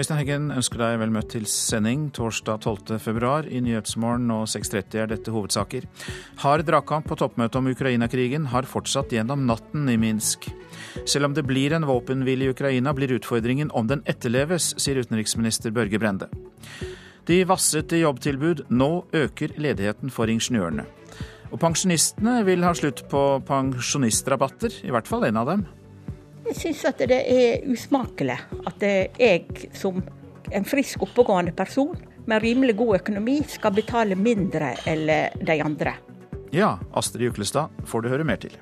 Øystein Heggen ønsker deg vel møtt til sending torsdag 12. februar. I Nyhetsmorgen og 6.30 er dette hovedsaker. Hard dragkamp på toppmøtet om Ukraina-krigen har fortsatt gjennom natten i Minsk. Selv om det blir en våpenhvile i Ukraina, blir utfordringen om den etterleves, sier utenriksminister Børge Brende. De vasset i jobbtilbud. Nå øker ledigheten for ingeniørene. Og pensjonistene vil ha slutt på pensjonistrabatter, i hvert fall en av dem. Jeg syns at det er usmakelig at jeg som en frisk, oppegående person med rimelig god økonomi skal betale mindre enn de andre. Ja, Astrid Juklestad får du høre mer til.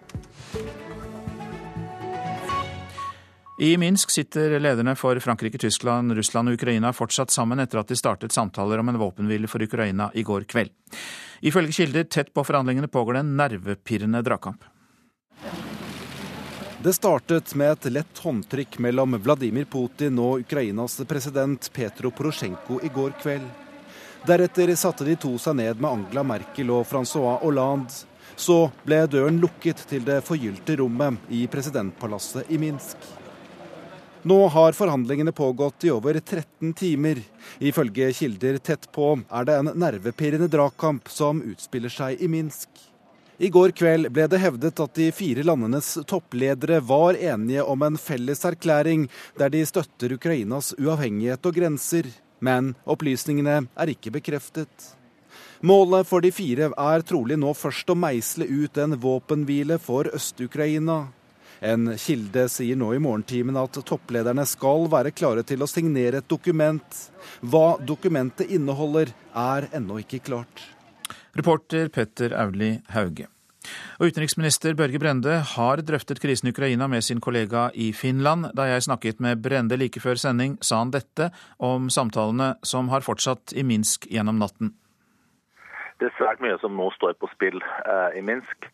I Minsk sitter lederne for Frankrike, Tyskland, Russland og Ukraina fortsatt sammen etter at de startet samtaler om en våpenhvile for Ukraina i går kveld. Ifølge kilder tett på forhandlingene pågår det en nervepirrende dragkamp. Det startet med et lett håndtrykk mellom Vladimir Putin og Ukrainas president Petro Porosjenko i går kveld. Deretter satte de to seg ned med Angela Merkel og Francois Hollande. Så ble døren lukket til det forgylte rommet i presidentpalasset i Minsk. Nå har forhandlingene pågått i over 13 timer. Ifølge kilder tett på er det en nervepirrende dragkamp som utspiller seg i Minsk. I går kveld ble det hevdet at de fire landenes toppledere var enige om en felles erklæring der de støtter Ukrainas uavhengighet og grenser. Men opplysningene er ikke bekreftet. Målet for de fire er trolig nå først å meisle ut en våpenhvile for Øst-Ukraina. En kilde sier nå i morgentimen at topplederne skal være klare til å signere et dokument. Hva dokumentet inneholder, er ennå ikke klart. Reporter Petter Auli Hauge. Og Utenriksminister Børge Brende har drøftet krisen i Ukraina med sin kollega i Finland. Da jeg snakket med Brende like før sending, sa han dette om samtalene som har fortsatt i Minsk gjennom natten. Det er svært mye som nå står på spill eh, i Minsk.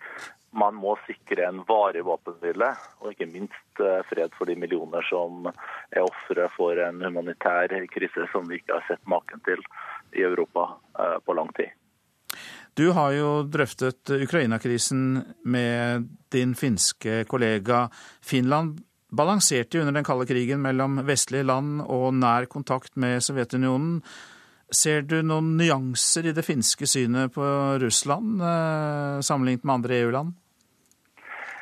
Man må sikre en varig våpenhvile, og ikke minst eh, fred for de millioner som er ofre for en humanitær krise som vi ikke har sett maken til i Europa eh, på lang tid. Du har jo drøftet Ukraina-krisen med din finske kollega. Finland balanserte under den kalde krigen mellom vestlige land og nær kontakt med Sovjetunionen. Ser du noen nyanser i det finske synet på Russland eh, sammenlignet med andre EU-land?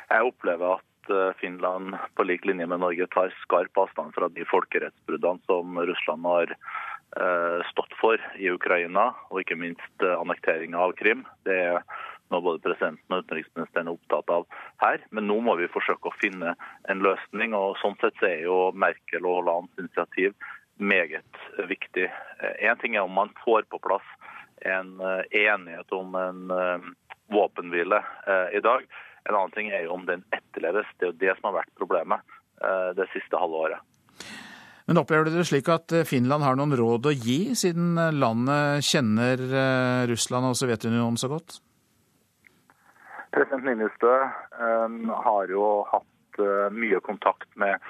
Jeg opplever at eh, Finland på lik linje med Norge tar skarp avstand fra de folkerettsbruddene som Russland har Eh, stått for i Ukraina, og ikke minst eh, annekteringa av Krim. Det er noe både presidenten og utenriksministeren er opptatt av her. Men nå må vi forsøke å finne en løsning. og Sånn sett er jo Merkel og Hollands initiativ meget viktig. Én ting er om man får på plass en enighet om en våpenhvile i dag. En annen ting er jo om den etterleves. Det er jo det som har vært problemet det siste halve året. Men opplever du det slik at eh, Finland har noen råd å gi, siden eh, landet kjenner eh, Russland og Sovjetunionen så godt? President Ninistø um, har jo hatt mye kontakt med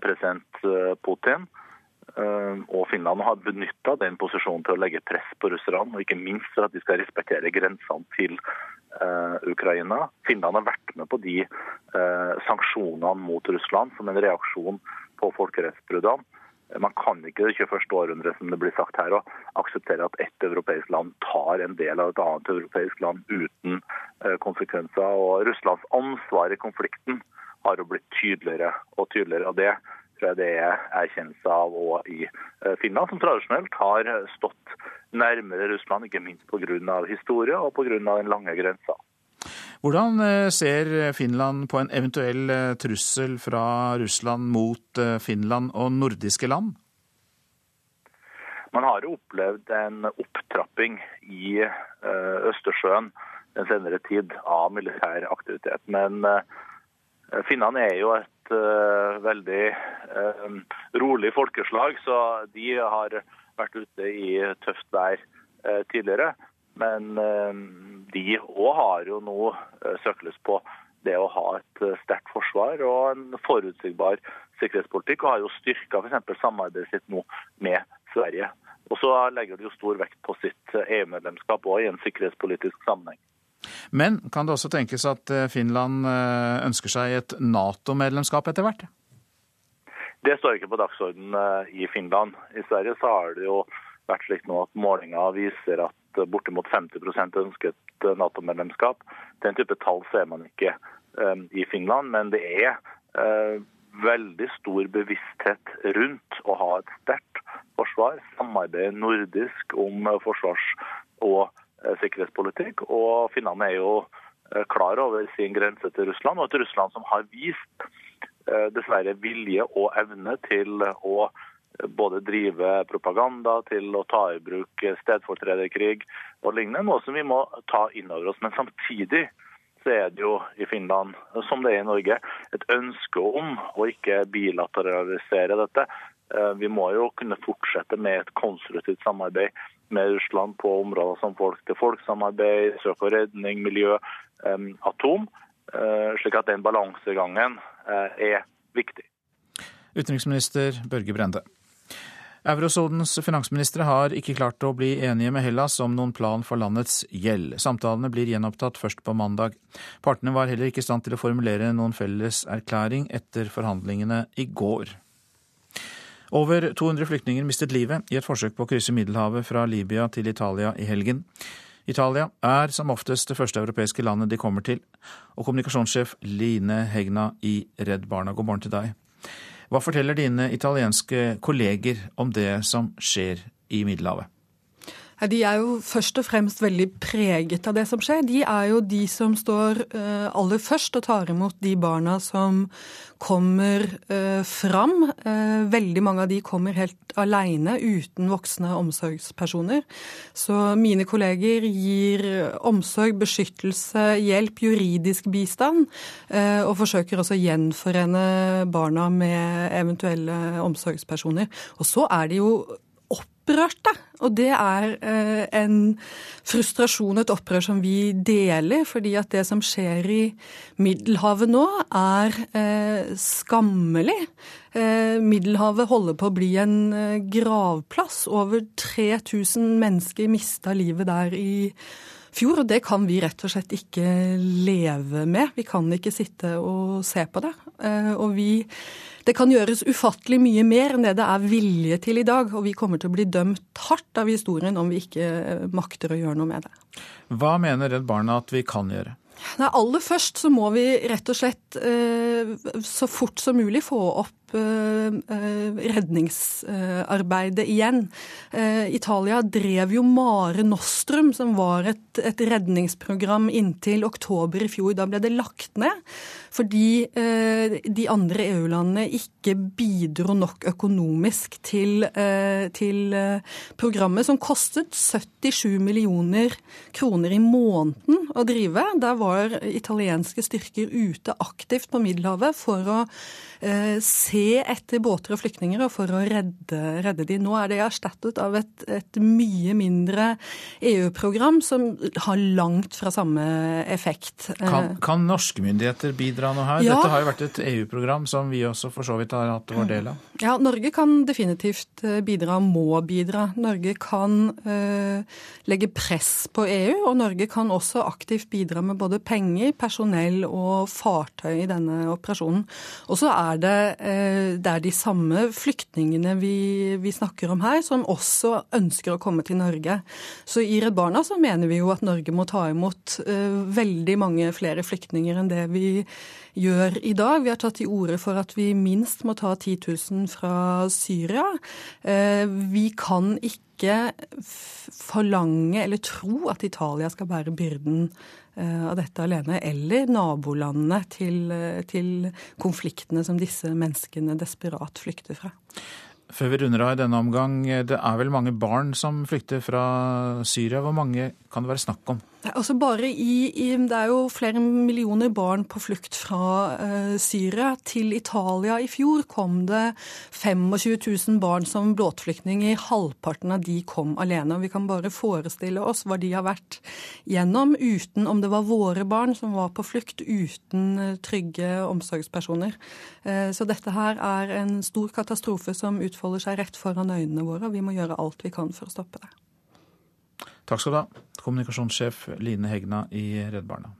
president Putin. Og Finland har benytta den posisjonen til å legge press på russerne, og ikke minst for at de skal respektere grensene til Ukraina. Finland har vært med på de sanksjonene mot Russland som en reaksjon på folkerettsbruddene. Man kan ikke det 21. århundre som det blir sagt her, og akseptere at ett europeisk land tar en del av et annet europeisk land uten eh, konsekvenser. Og Russlands ansvar i konflikten har jo blitt tydeligere og tydeligere. og det tror jeg det er erkjennelse av òg i eh, Finland, som tradisjonelt har stått nærmere Russland, ikke minst pga. historie og pga. den lange grensa. Hvordan eh, ser Finland på en eventuell eh, trussel fra Russland mot eh, Finland og nordiske land? Man har jo opplevd en opptrapping i Østersjøen den senere tid av militær aktivitet. Men finnene er jo et veldig rolig folkeslag, så de har vært ute i tøft vær tidligere. Men de òg har jo nå eh, søkelys på det å ha et eh, sterkt forsvar og en forutsigbar sikkerhetspolitikk, og har jo styrka f.eks. samarbeidet sitt nå med Sverige. Og så legger de jo stor vekt på sitt eh, EU-medlemskap òg i en sikkerhetspolitisk sammenheng. Men kan det også tenkes at Finland ønsker seg et Nato-medlemskap etter hvert? Det står ikke på dagsordenen i Finland. I Sverige så har det jo vært slik nå at målinger viser at bortimot 50% ønsket Nato-medlemskap. Den type tall ser man ikke i Finland, men det er veldig stor bevissthet rundt å ha et sterkt forsvar. Samarbeide nordisk om forsvars- og sikkerhetspolitikk. Og Finland er jo uh, klar over sin grense til Russland, og et Russland som har vist dessverre vilje og evne til å både drive propaganda, til å ta i bruk stedfortrederkrig og lignende. Noe som vi må ta inn over oss. Men samtidig så er det jo i Finland, som det er i Norge, et ønske om å ikke bilateralisere dette. Eh, vi må jo kunne fortsette med et konstruktivt samarbeid med Russland på områder som folk-til-folk-samarbeid, søk og redning, miljø, eh, atom. Eh, slik at den balansegangen er viktig. Utenriksminister Børge Brende. Eurosonens finansministre har ikke klart å bli enige med Hellas om noen plan for landets gjeld. Samtalene blir gjenopptatt først på mandag. Partene var heller ikke i stand til å formulere noen felles erklæring etter forhandlingene i går. Over 200 flyktninger mistet livet i et forsøk på å krysse Middelhavet fra Libya til Italia i helgen. Italia er som oftest det første europeiske landet de kommer til. Og kommunikasjonssjef Line Hegna i Redd Barna, god morgen til deg. Hva forteller dine italienske kolleger om det som skjer i Middelhavet? De er jo først og fremst veldig preget av det som skjer. De er jo de som står eh, aller først og tar imot de barna som kommer eh, fram. Eh, veldig mange av de kommer helt alene, uten voksne omsorgspersoner. Så mine kolleger gir omsorg, beskyttelse, hjelp, juridisk bistand. Og forsøker også å gjenforene barna med eventuelle omsorgspersoner. Og så er det jo opprørte. Og det er eh, en frustrasjon, et opprør som vi deler. Fordi at det som skjer i Middelhavet nå, er eh, skammelig. Eh, Middelhavet holder på å bli en gravplass. Over 3000 mennesker mista livet der i fjor, og det kan vi rett og slett ikke leve med. Vi kan ikke sitte og se på det. Og vi det kan gjøres ufattelig mye mer enn det det er vilje til i dag, og vi kommer til å bli dømt hardt av historien om vi ikke eh, makter å gjøre noe med det. Hva mener Redd Barna at vi kan gjøre? Nei, aller først så må vi rett og slett eh, så fort som mulig få opp Eh, redningsarbeidet igjen. Italia drev jo Mare Nostrum, som var et, et redningsprogram inntil oktober i fjor. Da ble det lagt ned fordi de andre EU-landene ikke bidro nok økonomisk til, til programmet, som kostet 77 millioner kroner i måneden å drive. Der var italienske styrker ute aktivt på Middelhavet for å se se etter båter og flyktninger og for å redde, redde de. Nå er det erstattet av et, et mye mindre EU-program som har langt fra samme effekt. Kan, kan, norske myndigheter bidra noe her? Ja. Dette har jo vært et EU-program som vi også for så vidt har hatt vår del av. Ja, Norge kan definitivt eh, bidra, må bidra. Norge kan øh, legge press på EU, og Norge kan også aktivt bidra med både penger, personell og fartøy i denne operasjonen. Og så er det uh, Eh, det er de samme flyktningene vi, vi, snakker om her, som også ønsker å komme til Norge. Så i Redd Barna så mener vi jo at Norge må ta imot uh, veldig mange flere flyktninger enn det vi gjør i dag. Vi har tatt til orde for at vi minst må ta 10 000 fra Syria. Uh, vi kan ikke forlange eller tro at Italia skal bære byrden Eh, av dette alene, eller nabolandene til, eh, til konfliktene som disse menneskene desperat flykter fra. Før vi runder av i denne omgang, det er vel mange barn som flykter fra Syria. Hvor mange kan det være snakk om? Altså bare i, i, Det er jo flere millioner barn på flukt fra uh, Syria. Til Italia i fjor kom det 25 000 barn som båtflyktninger. Halvparten av de kom alene. og Vi kan bare forestille oss hva de har vært gjennom uten om det var våre barn som var på flukt uten uh, trygge omsorgspersoner. Uh, så dette her er en stor katastrofe som utfolder seg rett foran øynene våre. og Vi må gjøre alt vi kan for å stoppe det. Takk skal du ha, kommunikasjonssjef Line Hegna i Redd Barna.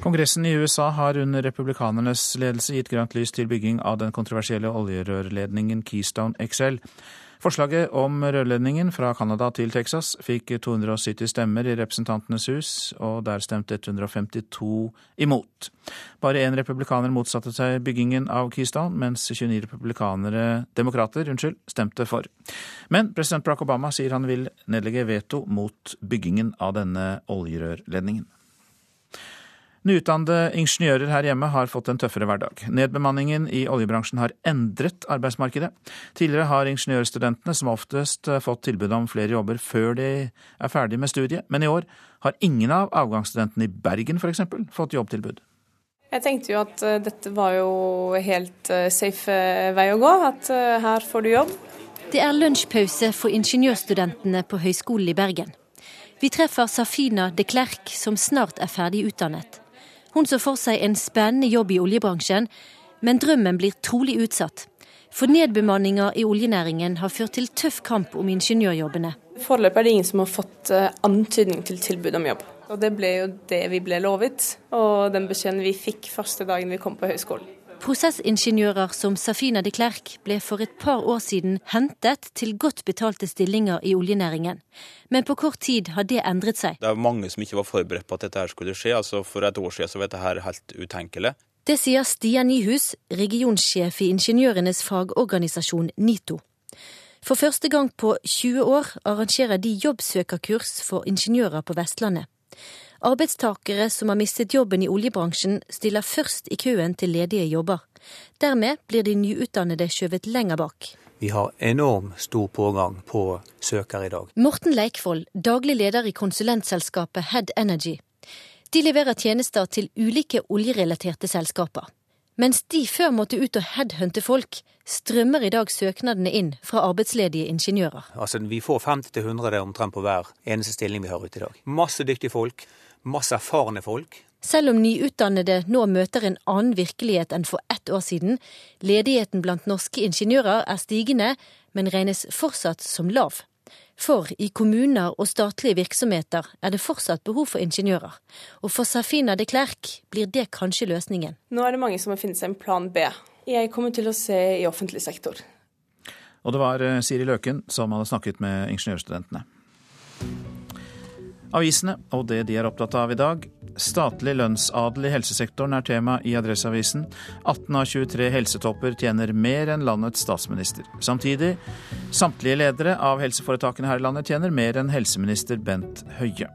Kongressen i USA har under republikanernes ledelse gitt grønt lys til bygging av den kontroversielle oljerørledningen Keystone XL. Forslaget om rørledningen fra Canada til Texas fikk 270 stemmer i Representantenes hus, og der stemte 152 imot. Bare én republikaner motsatte seg byggingen av Keystone, mens 29 republikanere, demokrater unnskyld, stemte for. Men president Barack Obama sier han vil nedlegge veto mot byggingen av denne oljerørledningen. Nyutdannede ingeniører her hjemme har fått en tøffere hverdag. Nedbemanningen i oljebransjen har endret arbeidsmarkedet. Tidligere har ingeniørstudentene som oftest fått tilbud om flere jobber før de er ferdig med studiet, men i år har ingen av avgangsstudentene i Bergen f.eks. fått jobbtilbud. Jeg tenkte jo at eh, dette var jo helt eh, safe eh, vei å gå, at her får du jobb. Det er lunsjpause for ingeniørstudentene på Høgskolen i Bergen. Vi treffer Safina de Klerk, som snart er ferdig utdannet. Hun så for seg en spennende jobb i oljebransjen, men drømmen blir trolig utsatt. For nedbemanninga i oljenæringen har ført til tøff kamp om ingeniørjobbene. Foreløpig er det ingen som har fått eh, antydning til tilbud om jobb. Og Det ble jo det vi ble lovet, og den beskjeden vi fikk første dagen vi kom på høyskolen. Prosessingeniører som Safina de Klerk ble for et par år siden hentet til godt betalte stillinger i oljenæringen. Men på kort tid har det endret seg. Det er mange som ikke var forberedt på at dette her skulle skje. Altså For et år siden så var dette her helt utenkelig. Det sier Stian Nyhus, regionsjef i ingeniørenes fagorganisasjon NITO. For første gang på 20 år arrangerer de jobbsøkerkurs for ingeniører på Vestlandet. Arbeidstakere som har mistet jobben i oljebransjen, stiller først i køen til ledige jobber. Dermed blir de nyutdannede skjøvet lenger bak. Vi har enorm stor pågang på søkere i dag. Morten Leikvoll, daglig leder i konsulentselskapet Head Energy. De leverer tjenester til ulike oljerelaterte selskaper. Mens de før måtte ut og headhunte folk, strømmer i dag søknadene inn fra arbeidsledige ingeniører. Altså, Vi får 50-100 omtrent på hver eneste stilling vi har ute i dag. Masse dyktige folk masse erfarne folk. Selv om nyutdannede nå møter en annen virkelighet enn for ett år siden, ledigheten blant norske ingeniører er stigende, men regnes fortsatt som lav. For i kommuner og statlige virksomheter er det fortsatt behov for ingeniører. Og for Safina de Klerk blir det kanskje løsningen. Nå er det mange som har finne seg en plan B. Jeg kommer til å se i offentlig sektor. Og det var eh, Siri Løken som hadde snakket med ingeniørstudentene. Avisene og det de er opptatt av i dag. Statlig lønnsadel i helsesektoren er tema i Adresseavisen. 18 av 23 helsetopper tjener mer enn landets statsminister. Samtidig, samtlige ledere av helseforetakene her i landet tjener mer enn helseminister Bent Høie.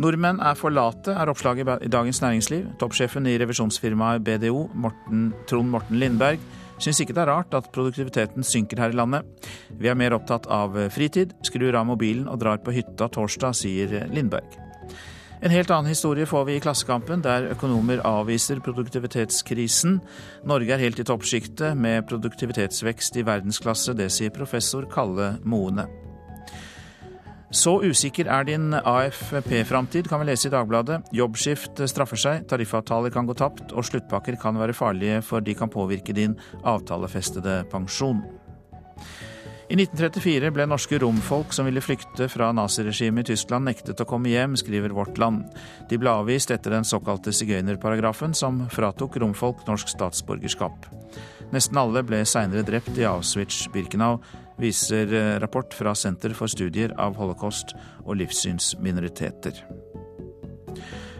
Nordmenn er for late, er oppslaget i Dagens Næringsliv. Toppsjefen i revisjonsfirmaet BDO, Morten, Trond Morten Lindberg, Syns ikke det er rart at produktiviteten synker her i landet. Vi er mer opptatt av fritid, skrur av mobilen og drar på hytta torsdag, sier Lindberg. En helt annen historie får vi i Klassekampen, der økonomer avviser produktivitetskrisen. Norge er helt i toppsjiktet med produktivitetsvekst i verdensklasse, det sier professor Kalle Moene. Så usikker er din AFP-framtid, kan vi lese i Dagbladet. Jobbskift straffer seg, tariffavtaler kan gå tapt, og sluttpakker kan være farlige, for de kan påvirke din avtalefestede pensjon. I 1934 ble norske romfolk som ville flykte fra naziregimet i Tyskland, nektet å komme hjem, skriver Vårt Land. De ble avvist etter den såkalte sigøynerparagrafen, som fratok romfolk norsk statsborgerskap. Nesten alle ble seinere drept i Auschwitz-Birkenau, viser eh, rapport fra Senter for studier av holocaust og livssynsminoriteter.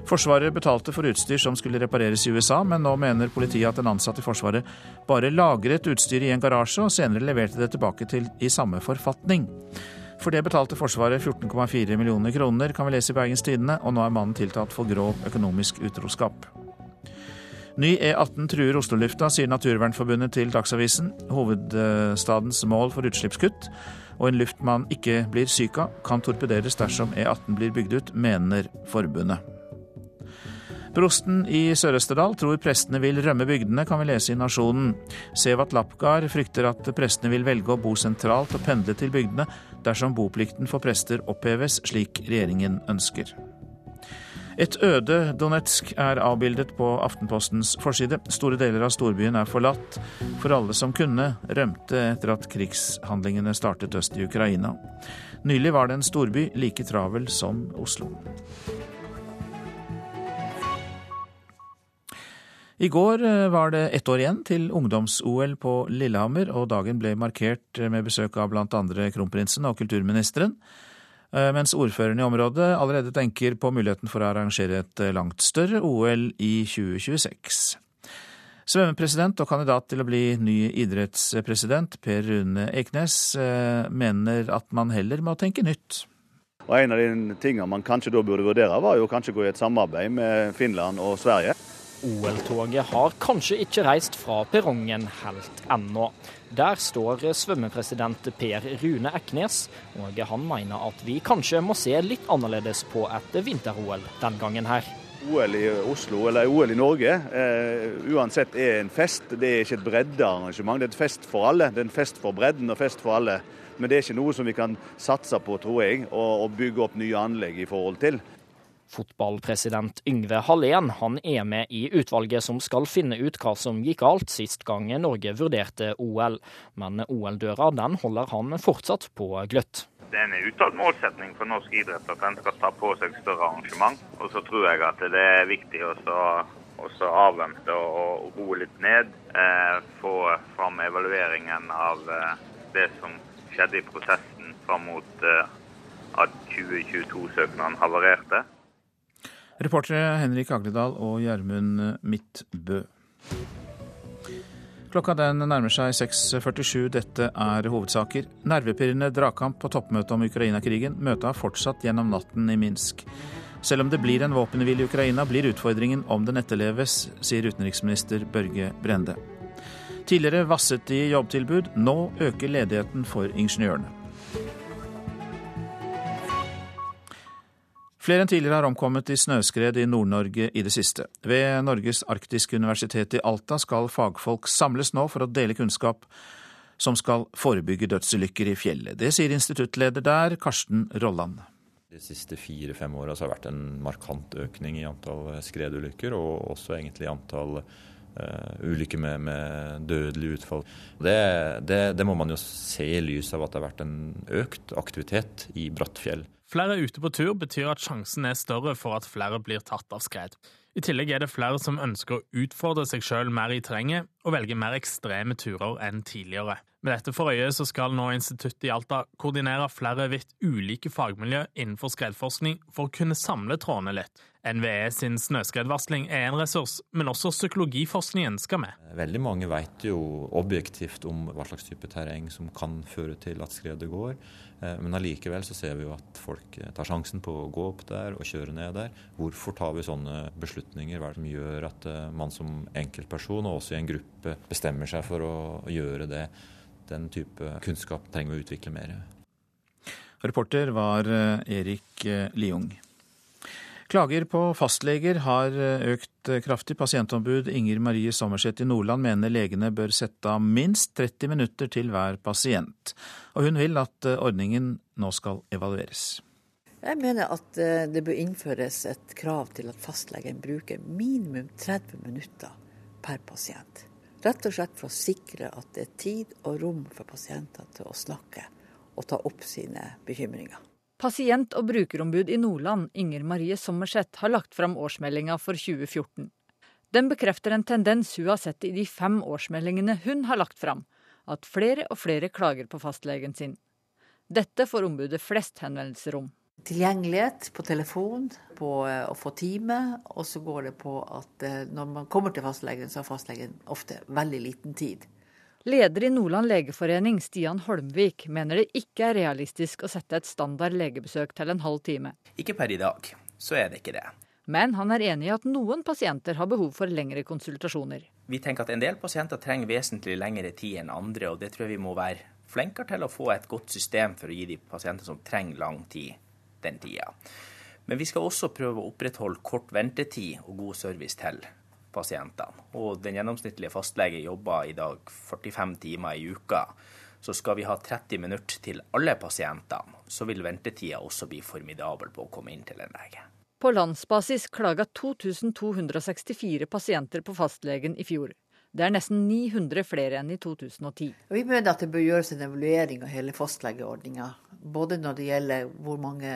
Forsvaret betalte for utstyr som skulle repareres i USA, men nå mener politiet at en ansatt i Forsvaret bare lagret utstyret i en garasje, og senere leverte det tilbake til i samme forfatning. For det betalte Forsvaret 14,4 millioner kroner, kan vi lese i Bergens Tidende, og nå er mannen tiltalt for grov økonomisk utroskap. Ny E18 truer Oslo-lufta, sier Naturvernforbundet til Dagsavisen. Hovedstadens mål for utslippskutt og en luft man ikke blir syk av, kan torpederes dersom E18 blir bygd ut, mener forbundet. Prosten i Sør-Østerdal tror prestene vil rømme bygdene, kan vi lese i Nasjonen. Sevat Lapgard frykter at prestene vil velge å bo sentralt og pendle til bygdene dersom boplikten for prester oppheves, slik regjeringen ønsker. Et øde Donetsk er avbildet på Aftenpostens forside. Store deler av storbyen er forlatt, for alle som kunne, rømte etter at krigshandlingene startet øst i Ukraina. Nylig var det en storby like travel som Oslo. I går eh, var det ett år igjen til ungdoms-OL på Lillehammer, og dagen ble markert med besøk av andre kronprinsen og kulturministeren. Mens ordføreren i området allerede tenker på muligheten for å arrangere et langt større OL i 2026. Svømmepresident og kandidat til å bli ny idrettspresident, Per Rune Eknes, mener at man heller må tenke nytt. Og En av de tingene man kanskje da burde vurdere, var jo kanskje å gå i et samarbeid med Finland og Sverige. OL-toget har kanskje ikke reist fra perrongen helt ennå. Der står svømmepresident Per Rune Eknes, og han mener at vi kanskje må se litt annerledes på et vinter-OL den gangen her. OL i Oslo, eller OL i Norge, eh, uansett er en fest. Det er ikke et breddearrangement, det er et fest for alle. Det er en fest for bredden og fest for alle. Men det er ikke noe som vi kan satse på, tror jeg, å bygge opp nye anlegg i forhold til. Fotballpresident Yngve Hallén han er med i utvalget som skal finne ut hva som gikk galt sist gang Norge vurderte OL. Men OL-døra den holder han fortsatt på gløtt. Det er en uttalt målsetning for norsk idrett at den skal ta på seg større arrangement. Og så tror jeg at det er viktig å avvente og roe litt ned. Eh, få fram evalueringen av eh, det som skjedde i prosessen fram mot eh, at 2022-søknaden havarerte. Reportere Henrik Agledal og Gjermund Midtbø. Klokka den nærmer seg 6.47. Dette er hovedsaker. Nervepirrende dragkamp på toppmøtet om Ukraina-krigen. Møtet har fortsatt gjennom natten i Minsk. Selv om det blir en våpenhvile i Ukraina, blir utfordringen om den etterleves, sier utenriksminister Børge Brende. Tidligere vasset de jobbtilbud, nå øker ledigheten for ingeniørene. Flere enn tidligere har omkommet i snøskred i Nord-Norge i det siste. Ved Norges arktiske universitet i Alta skal fagfolk samles nå for å dele kunnskap som skal forebygge dødsulykker i fjellet. Det sier instituttleder der, Karsten Rolland. De siste fire-fem åra har det vært en markant økning i antall skredulykker, og også egentlig antall uh, ulykker med, med, dødelig utfall. Det, det, det må man jo se i lys av at det har vært en økt aktivitet i Brattfjell. Flere ute på tur betyr at sjansen er større for at flere blir tatt av skred. I tillegg er det flere som ønsker å utfordre seg sjøl mer i terrenget og velge mer ekstreme turer enn tidligere. Med dette for øye så skal nå Instituttet i Alta koordinere flere vidt ulike fagmiljø innenfor skredforskning for å kunne samle trådene litt. NVE sin snøskredvarsling er en ressurs, men også psykologiforskningen skal med. Veldig mange vet jo objektivt om hva slags type terreng som kan føre til at skredet går. Eh, men allikevel så ser vi jo at folk eh, tar sjansen på å gå opp der og kjøre ned der. Hvorfor tar vi sånne beslutninger? Hva er det som gjør at eh, man som enkeltperson og også i en gruppe bestemmer seg for å gjøre det? Den type kunnskap trenger vi å utvikle mer. Reporter var Erik Liung. Klager på fastleger har eh, økt eh, kraftig. Pasientombud Inger Marie Sommerseth i Nordland mener legene bør sette av minst 30 minutter til hver pasient. Og hun vil at eh, ordningen nå skal evalueres. Jeg mener at det bør innføres et krav til at fastlegen bruker minimum 30 minutter per pasient. Rett og slett for å sikre at det er tid og rom for pasienter til å snakke og ta opp sine bekymringer. Pasient- og brukerombud i Nordland, Inger Marie Sommerseth, har lagt fram årsmeldinga for 2014. Den bekrefter en tendens hun har sett i de fem årsmeldingene hun har lagt fram, at flere og flere klager på fastlegen sin. Dette får ombudet flest henvendelser om. Tilgjengelighet på telefon, på eh, å få time, og så går det på at eh, når man kommer til fastlegen, så har fastlegen ofte veldig liten tid. Leder i Nordland legeforening, Stian Holmvik, mener det ikke er realistisk å sette et standard legebesøk til en halv time. Ikke per i dag, så er det ikke det. Men han er enig i at noen pasienter har behov for lengre konsultasjoner. Vi tenker at en del pasienter trenger vesentlig lengre tid enn andre, og det tror jeg vi må være flinkere til å få et godt system for å gi de pasienter som trenger lang tid, den tida. Men vi skal også prøve å opprettholde kort ventetid og god service til pasientene. Og den gjennomsnittlige fastlege jobber i dag 45 timer i uka. Så skal vi ha 30 minutter til alle pasientene, så vil ventetida også bli formidabel på å komme inn til en lege. På landsbasis klaga 2264 pasienter på fastlegen i fjor. Det er nesten 900 flere enn i 2010. Vi mener at det bør gjøres en evaluering av hele fastlegeordninga. Både når det gjelder hvor mange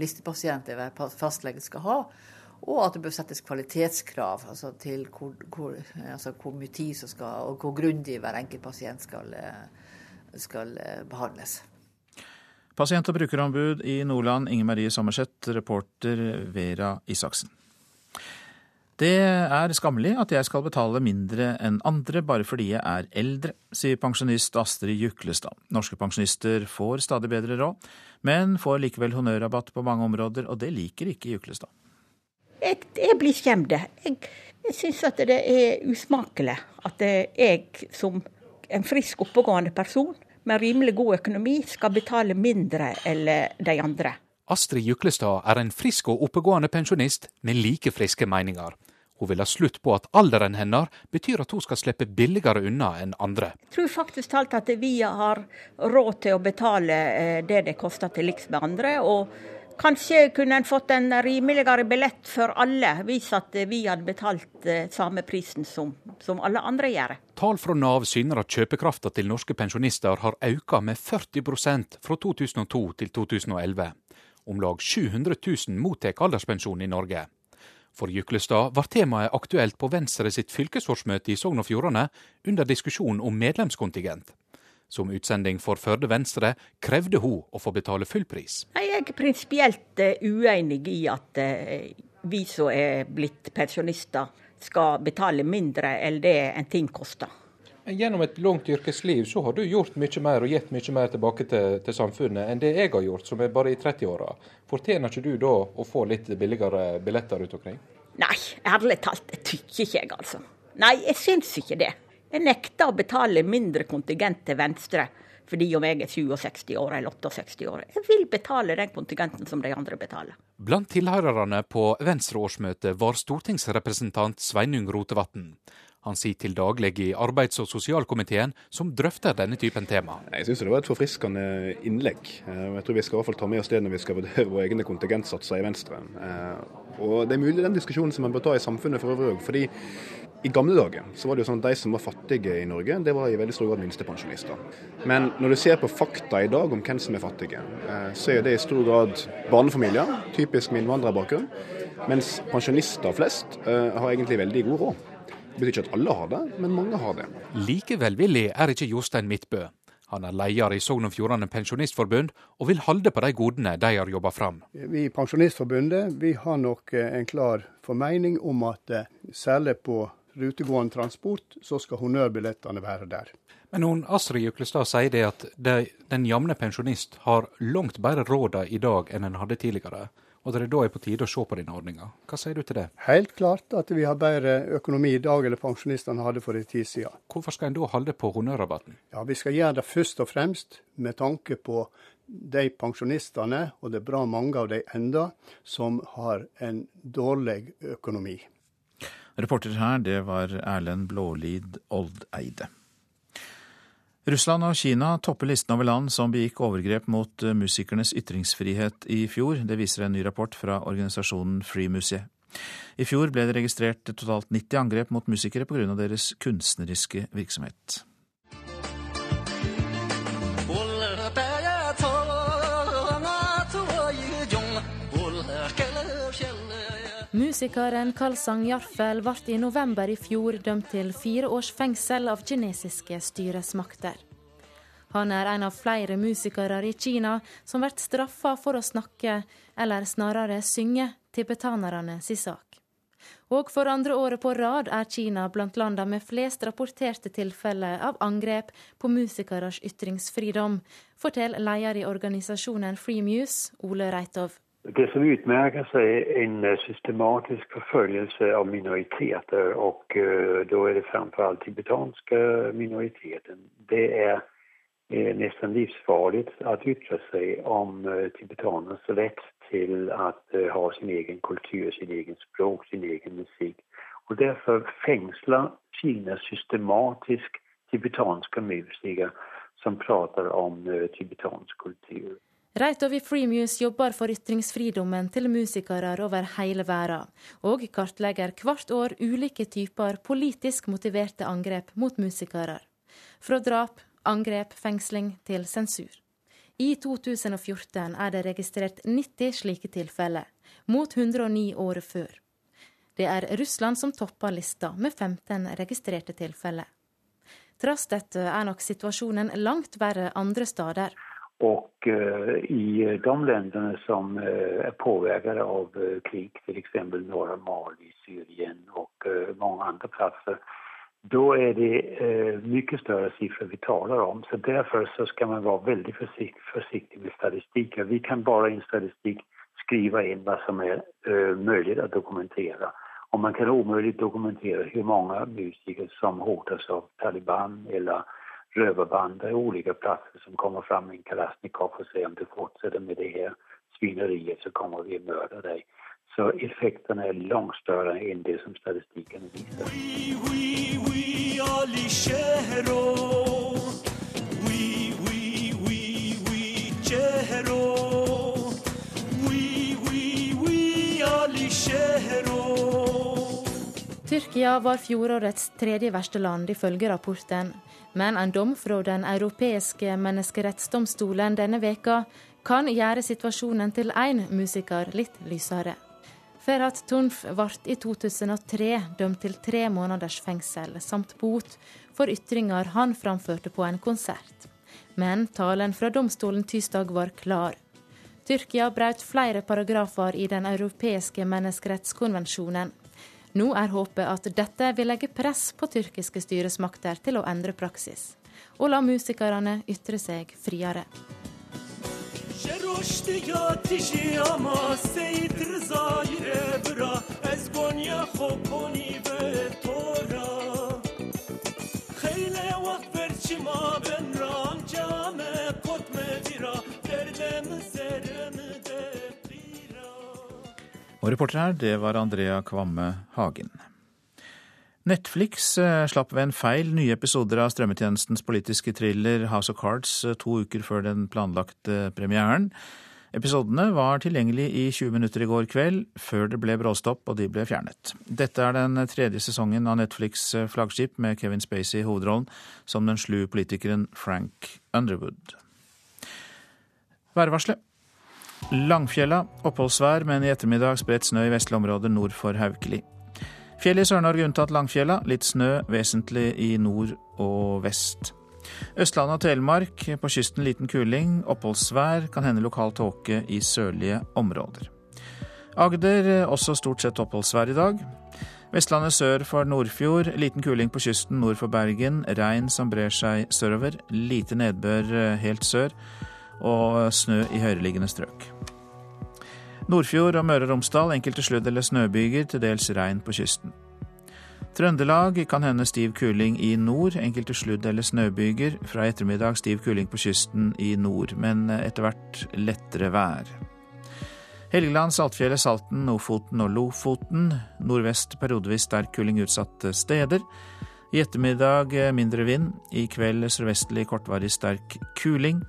listepasienter hver fastlege skal ha, Og at det bør settes kvalitetskrav altså til hvor, hvor, altså hvor mye tid som skal, og hvor grundig hver enkelt pasient skal, skal behandles. Pasient- og brukerombud i Nordland, Inger Marie Sommerseth, reporter Vera Isaksen. Det er skammelig at jeg skal betale mindre enn andre bare fordi jeg er eldre, sier pensjonist Astrid Juklestad. Norske pensjonister får stadig bedre råd, men får likevel honnørrabatt på mange områder, og det liker ikke Juklestad. Jeg, jeg blir skjemt. Jeg, jeg syns at det er usmakelig at jeg som en frisk, oppegående person med rimelig god økonomi skal betale mindre enn de andre. Astrid Juklestad er en frisk og oppegående pensjonist med like friske meninger. Hun vil ha slutt på at alderen hennes betyr at hun skal slippe billigere unna enn andre. Jeg tror faktisk talt at vi har råd til å betale eh, det det koster til liks med andre. og Kanskje kunne en fått en rimeligere billett for alle, hvis at vi hadde betalt eh, samme prisen som, som alle andre gjør. Tall fra Nav syner at kjøpekrafta til norske pensjonister har økt med 40% fra 2002 til 2011. Om lag 700 000 mottar alderspensjon i Norge. For Juklestad var temaet aktuelt på Venstre sitt fylkesårsmøte i Sogn og Fjordane under diskusjon om medlemskontingent. Som utsending for Førde Venstre krevde hun å få betale full pris. Jeg er prinsipielt eh, uenig i at eh, vi som er blitt pensjonister skal betale mindre enn det en ting koster. Gjennom et langt yrkesliv så har du gjort mye mer og gitt mye mer tilbake til, til samfunnet enn det jeg har gjort, som er bare i 30-åra. Fortjener ikke du da å få litt billigere billetter rundt omkring? Nei, ærlig talt, det tykker ikke jeg, altså. Nei, jeg syns ikke det. Jeg nekter å betale mindre kontingent til Venstre fordi om jeg er 67 år eller 68 år. Jeg vil betale den kontingenten som de andre betaler. Blant tilhørerne på Venstre-årsmøtet var stortingsrepresentant Sveinung Rotevatn. Han sitter til daglig i arbeids- og sosialkomiteen, som drøfter denne typen tema. Jeg syns det var et forfriskende innlegg. Eh, jeg tror vi skal i hvert fall ta med oss det når vi skal vurdere våre egne kontingentsatser i Venstre. Eh, og Det er mulig den diskusjonen som man bør ta i samfunnet for øvrig òg. I gamle dager så var det jo sånn at de som var fattige i Norge, det var i veldig stor grad minstepensjonister. Men når du ser på fakta i dag om hvem som er fattige, eh, så er det i stor grad barnefamilier, typisk med innvandrerbakgrunn. Mens pensjonister flest har egentlig veldig god råd. Det betyr ikke at alle har det, men mange har det. Like velvillig er ikke Jostein Midtbø. Han er leder i Sogn og Fjordane Pensjonistforbund, og vil holde på de godene de har jobba fram. Vi i Pensjonistforbundet vi har nok eh, en klar formening om at eh, særlig på rutegående transport, så skal honnørbillettene være der. Men hun, Astrid Juklestad sier det at de, den jevne pensjonist har langt bedre råd i dag enn en hadde tidligere og det er da er på tide å se på denne ordninga. Hva sier du til det? Helt klart at vi har bedre økonomi i dag enn pensjonistene hadde for en tid siden. Hvorfor skal en da holde på honnørrabatten? Ja, Vi skal gjøre det først og fremst med tanke på de pensjonistene, og det er bra mange av de enda, som har en dårlig økonomi. Reporter her, det var Erlend Blålid Oldeide. Russland og Kina topper listen over land som begikk overgrep mot eh, musikernes ytringsfrihet i fjor. Det viser en ny rapport fra organisasjonen Free Museet. I fjor ble det registrert totalt 90 angrep mot musikere pga. deres kunstneriske virksomhet. Musikeren Kalsang Jarfel ble i november i fjor dømt til fire års fengsel av kinesiske styresmakter. Han er en av flere musikere i Kina som blir straffa for å snakke, eller snarere synge, tibetanerne si sak. Og for andre året på rad er Kina blant landene med flest rapporterte tilfeller av angrep på musikeres ytringsfridom, forteller leder i organisasjonen Free Muse, Ole Reitov. Det som utmerker seg, er en eh, systematisk forfølgelse av minoriteter Og uh, da er det framförallt tibetanske minoriteten. Det er, er nesten livsfarlig å ytre seg om uh, tibetanernes rett til å uh, ha sin egen kultur, sin egen språk, sin egen musikk. Og Derfor fengsler Kina systematisk tibetanske musikere som prater om tibetansk kultur. Reitov i Freemuse jobber for ytringsfridommen til musikere over hele verden, og kartlegger hvert år ulike typer politisk motiverte angrep mot musikere. Fra drap, angrep, fengsling til sensur. I 2014 er det registrert 90 slike tilfeller, mot 109 året før. Det er Russland som topper lista, med 15 registrerte tilfeller. Tross dette er nok situasjonen langt verre andre steder. Og uh, i de länderna som uh, er påvirket av uh, krig, exempel norra Mali, Syrien og mange andre plasser, da er det mye større siffror vi taler om. Så Derfor så skal man være veldig forsiktig, forsiktig med statistikk. Vi kan bare i en statistikk skrive inn hva som er mulig å dokumentere. Og man kan omöjligt dokumentere hvor mange musiker som hotes av Taliban eller rövarbander olika platser som kommer fram med en kalasjnikov och säger om du fortsätter med det här svineriet så kommer vi mörda dig. Så effekterna är långt större än det som statistiken visar. Oui, oui, oui, Tyrkia var fjorårets tredje verste land, ifølge rapporten. Men en dom fra Den europeiske menneskerettsdomstolen denne veka kan gjøre situasjonen til én musiker litt lysere. Ferhat Tunf ble i 2003 dømt til tre måneders fengsel samt bot for ytringer han framførte på en konsert. Men talen fra domstolen tirsdag var klar. Tyrkia brøt flere paragrafer i Den europeiske menneskerettskonvensjonen. Nå er håpet at dette vil legge press på tyrkiske styresmakter til å endre praksis, og la musikerne ytre seg friere. Og reporter her, det var Andrea Kvamme Hagen. Netflix eh, slapp ved en feil nye episoder av strømmetjenestens politiske thriller House of Cards eh, to uker før den planlagte premieren. Episodene var tilgjengelig i 20 minutter i går kveld, før det ble bråstopp og de ble fjernet. Dette er den tredje sesongen av Netflix' eh, flaggskip med Kevin Spacey i hovedrollen som den slu politikeren Frank Underwood. Værvarselet. Langfjella oppholdsvær, men i ettermiddag spredt snø i vestlige områder nord for Haukeli. Fjellet i Sør-Norge unntatt Langfjella, litt snø vesentlig i nord og vest. Østlandet og Telemark på kysten liten kuling, oppholdsvær, kan hende lokal tåke i sørlige områder. Agder også stort sett oppholdsvær i dag. Vestlandet sør for Nordfjord, liten kuling på kysten nord for Bergen, regn som brer seg sørover, lite nedbør helt sør og snø i høyereliggende strøk. Nordfjord og Møre og Romsdal enkelte sludd- eller snøbyger, til dels regn på kysten. Trøndelag kan hende stiv kuling i nord, enkelte sludd- eller snøbyger. Fra ettermiddag stiv kuling på kysten i nord, men etter hvert lettere vær. Helgeland, Saltfjellet, Salten, Ofoten og Lofoten. Nordvest periodevis sterk kuling utsatte steder. I ettermiddag mindre vind. I kveld sørvestlig kortvarig sterk kuling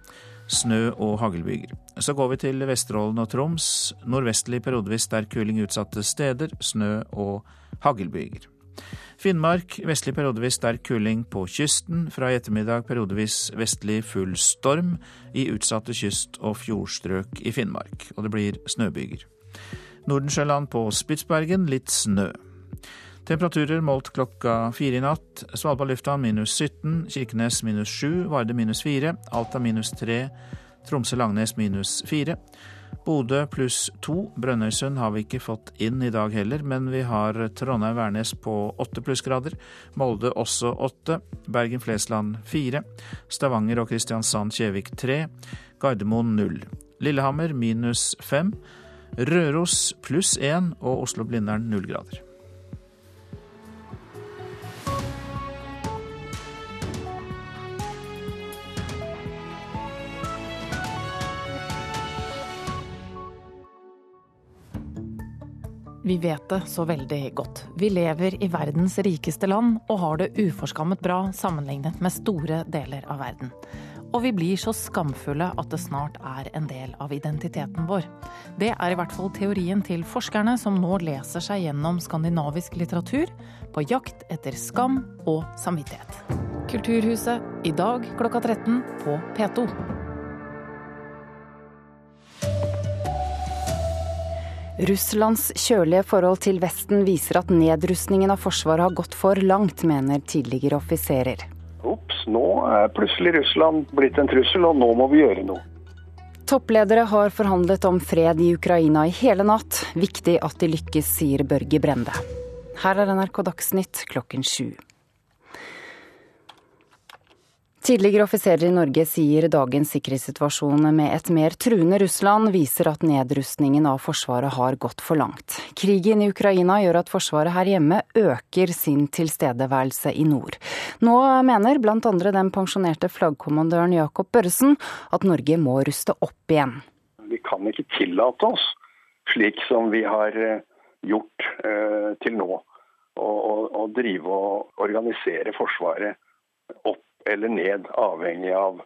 snø og haglbyger. Så går vi til Vesterålen og Troms. Nordvestlig periodevis sterk kuling utsatte steder, snø og haglbyger. Finnmark vestlig periodevis sterk kuling på kysten. Fra i ettermiddag periodevis vestlig full storm i utsatte kyst- og fjordstrøk i Finnmark. Og det blir snøbyger. Nordensjøland på Spitsbergen litt snø. Temperaturer målt klokka fire i natt. Svalbard lufthavn minus 17, Kirkenes minus 7, Varde minus 4, Alta minus 3, Tromsø-Langnes minus 4. Bodø pluss 2. Brønnøysund har vi ikke fått inn i dag heller, men vi har Trondheim-Værnes på 8 plussgrader. Molde også 8. Bergen-Flesland 4. Stavanger og Kristiansand-Kjevik 3. Gardermoen 0. Lillehammer minus 5. Røros pluss 1 og Oslo-Blindern 0 grader. Vi vet det så veldig godt. Vi lever i verdens rikeste land og har det uforskammet bra sammenlignet med store deler av verden. Og vi blir så skamfulle at det snart er en del av identiteten vår. Det er i hvert fall teorien til forskerne som nå leser seg gjennom skandinavisk litteratur på jakt etter skam og samvittighet. Kulturhuset i dag klokka 13 på P2. Russlands kjølige forhold til Vesten viser at nedrustningen av Forsvaret har gått for langt, mener tidligere offiserer. Ops, nå er plutselig Russland blitt en trussel, og nå må vi gjøre noe. Toppledere har forhandlet om fred i Ukraina i hele natt. Viktig at de lykkes, sier Børge Brende. Her er NRK Dagsnytt klokken sju. Tidligere offiserer i Norge sier dagens sikkerhetssituasjon med et mer truende Russland viser at nedrustningen av Forsvaret har gått for langt. Krigen i Ukraina gjør at Forsvaret her hjemme øker sin tilstedeværelse i nord. Nå mener bl.a. den pensjonerte flaggkommandøren Jakob Børresen at Norge må ruste opp igjen. Vi kan ikke tillate oss, slik som vi har eh, gjort eh, til nå, å drive og organisere Forsvaret opp eller ned, avhengig av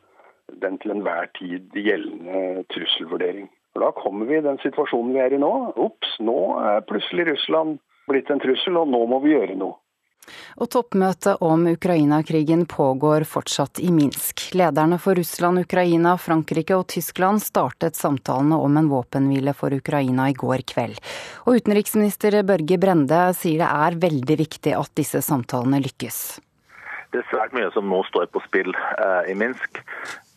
den til enhver tid gjeldende trusselvurdering. Og Da kommer vi i den situasjonen vi er i nå. Ops, nå er plutselig Russland blitt en trussel, og nå må vi gjøre noe. Og toppmøtet om Ukraina-krigen pågår fortsatt i Minsk. Lederne for Russland, Ukraina, Frankrike og Tyskland startet samtalene om en våpenhvile for Ukraina i går kveld. Og utenriksminister Børge Brende sier det er veldig viktig at disse samtalene lykkes. Det er svært mye som nå står på spill eh, i Minsk.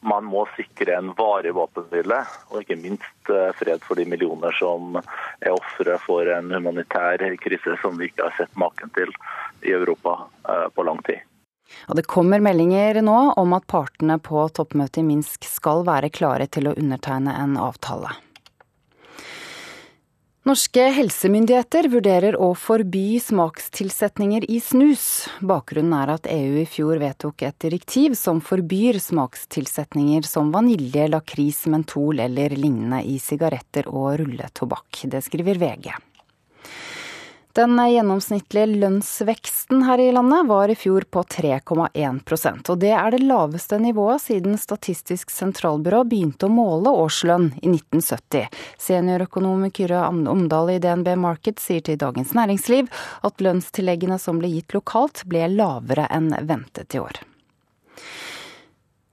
Man må sikre en varig våpenhvile, og ikke minst eh, fred for de millioner som er ofre for en humanitær krise som vi ikke har sett maken til i Europa eh, på lang tid. Og det kommer meldinger nå om at partene på toppmøtet i Minsk skal være klare til å undertegne en avtale. Norske helsemyndigheter vurderer å forby smakstilsetninger i snus. Bakgrunnen er at EU i fjor vedtok et direktiv som forbyr smakstilsetninger som vanilje, lakris, mentol eller lignende i sigaretter og rulletobakk. Det skriver VG. Den gjennomsnittlige lønnsveksten her i landet var i fjor på 3,1% og det er det laveste nivået siden Statistisk sentralbyrå begynte å måle årslønn i 1970. Seniorøkonom Kyrre Omdal i DNB Market sier til Dagens Næringsliv at lønnstilleggene som ble gitt lokalt, ble lavere enn ventet i år.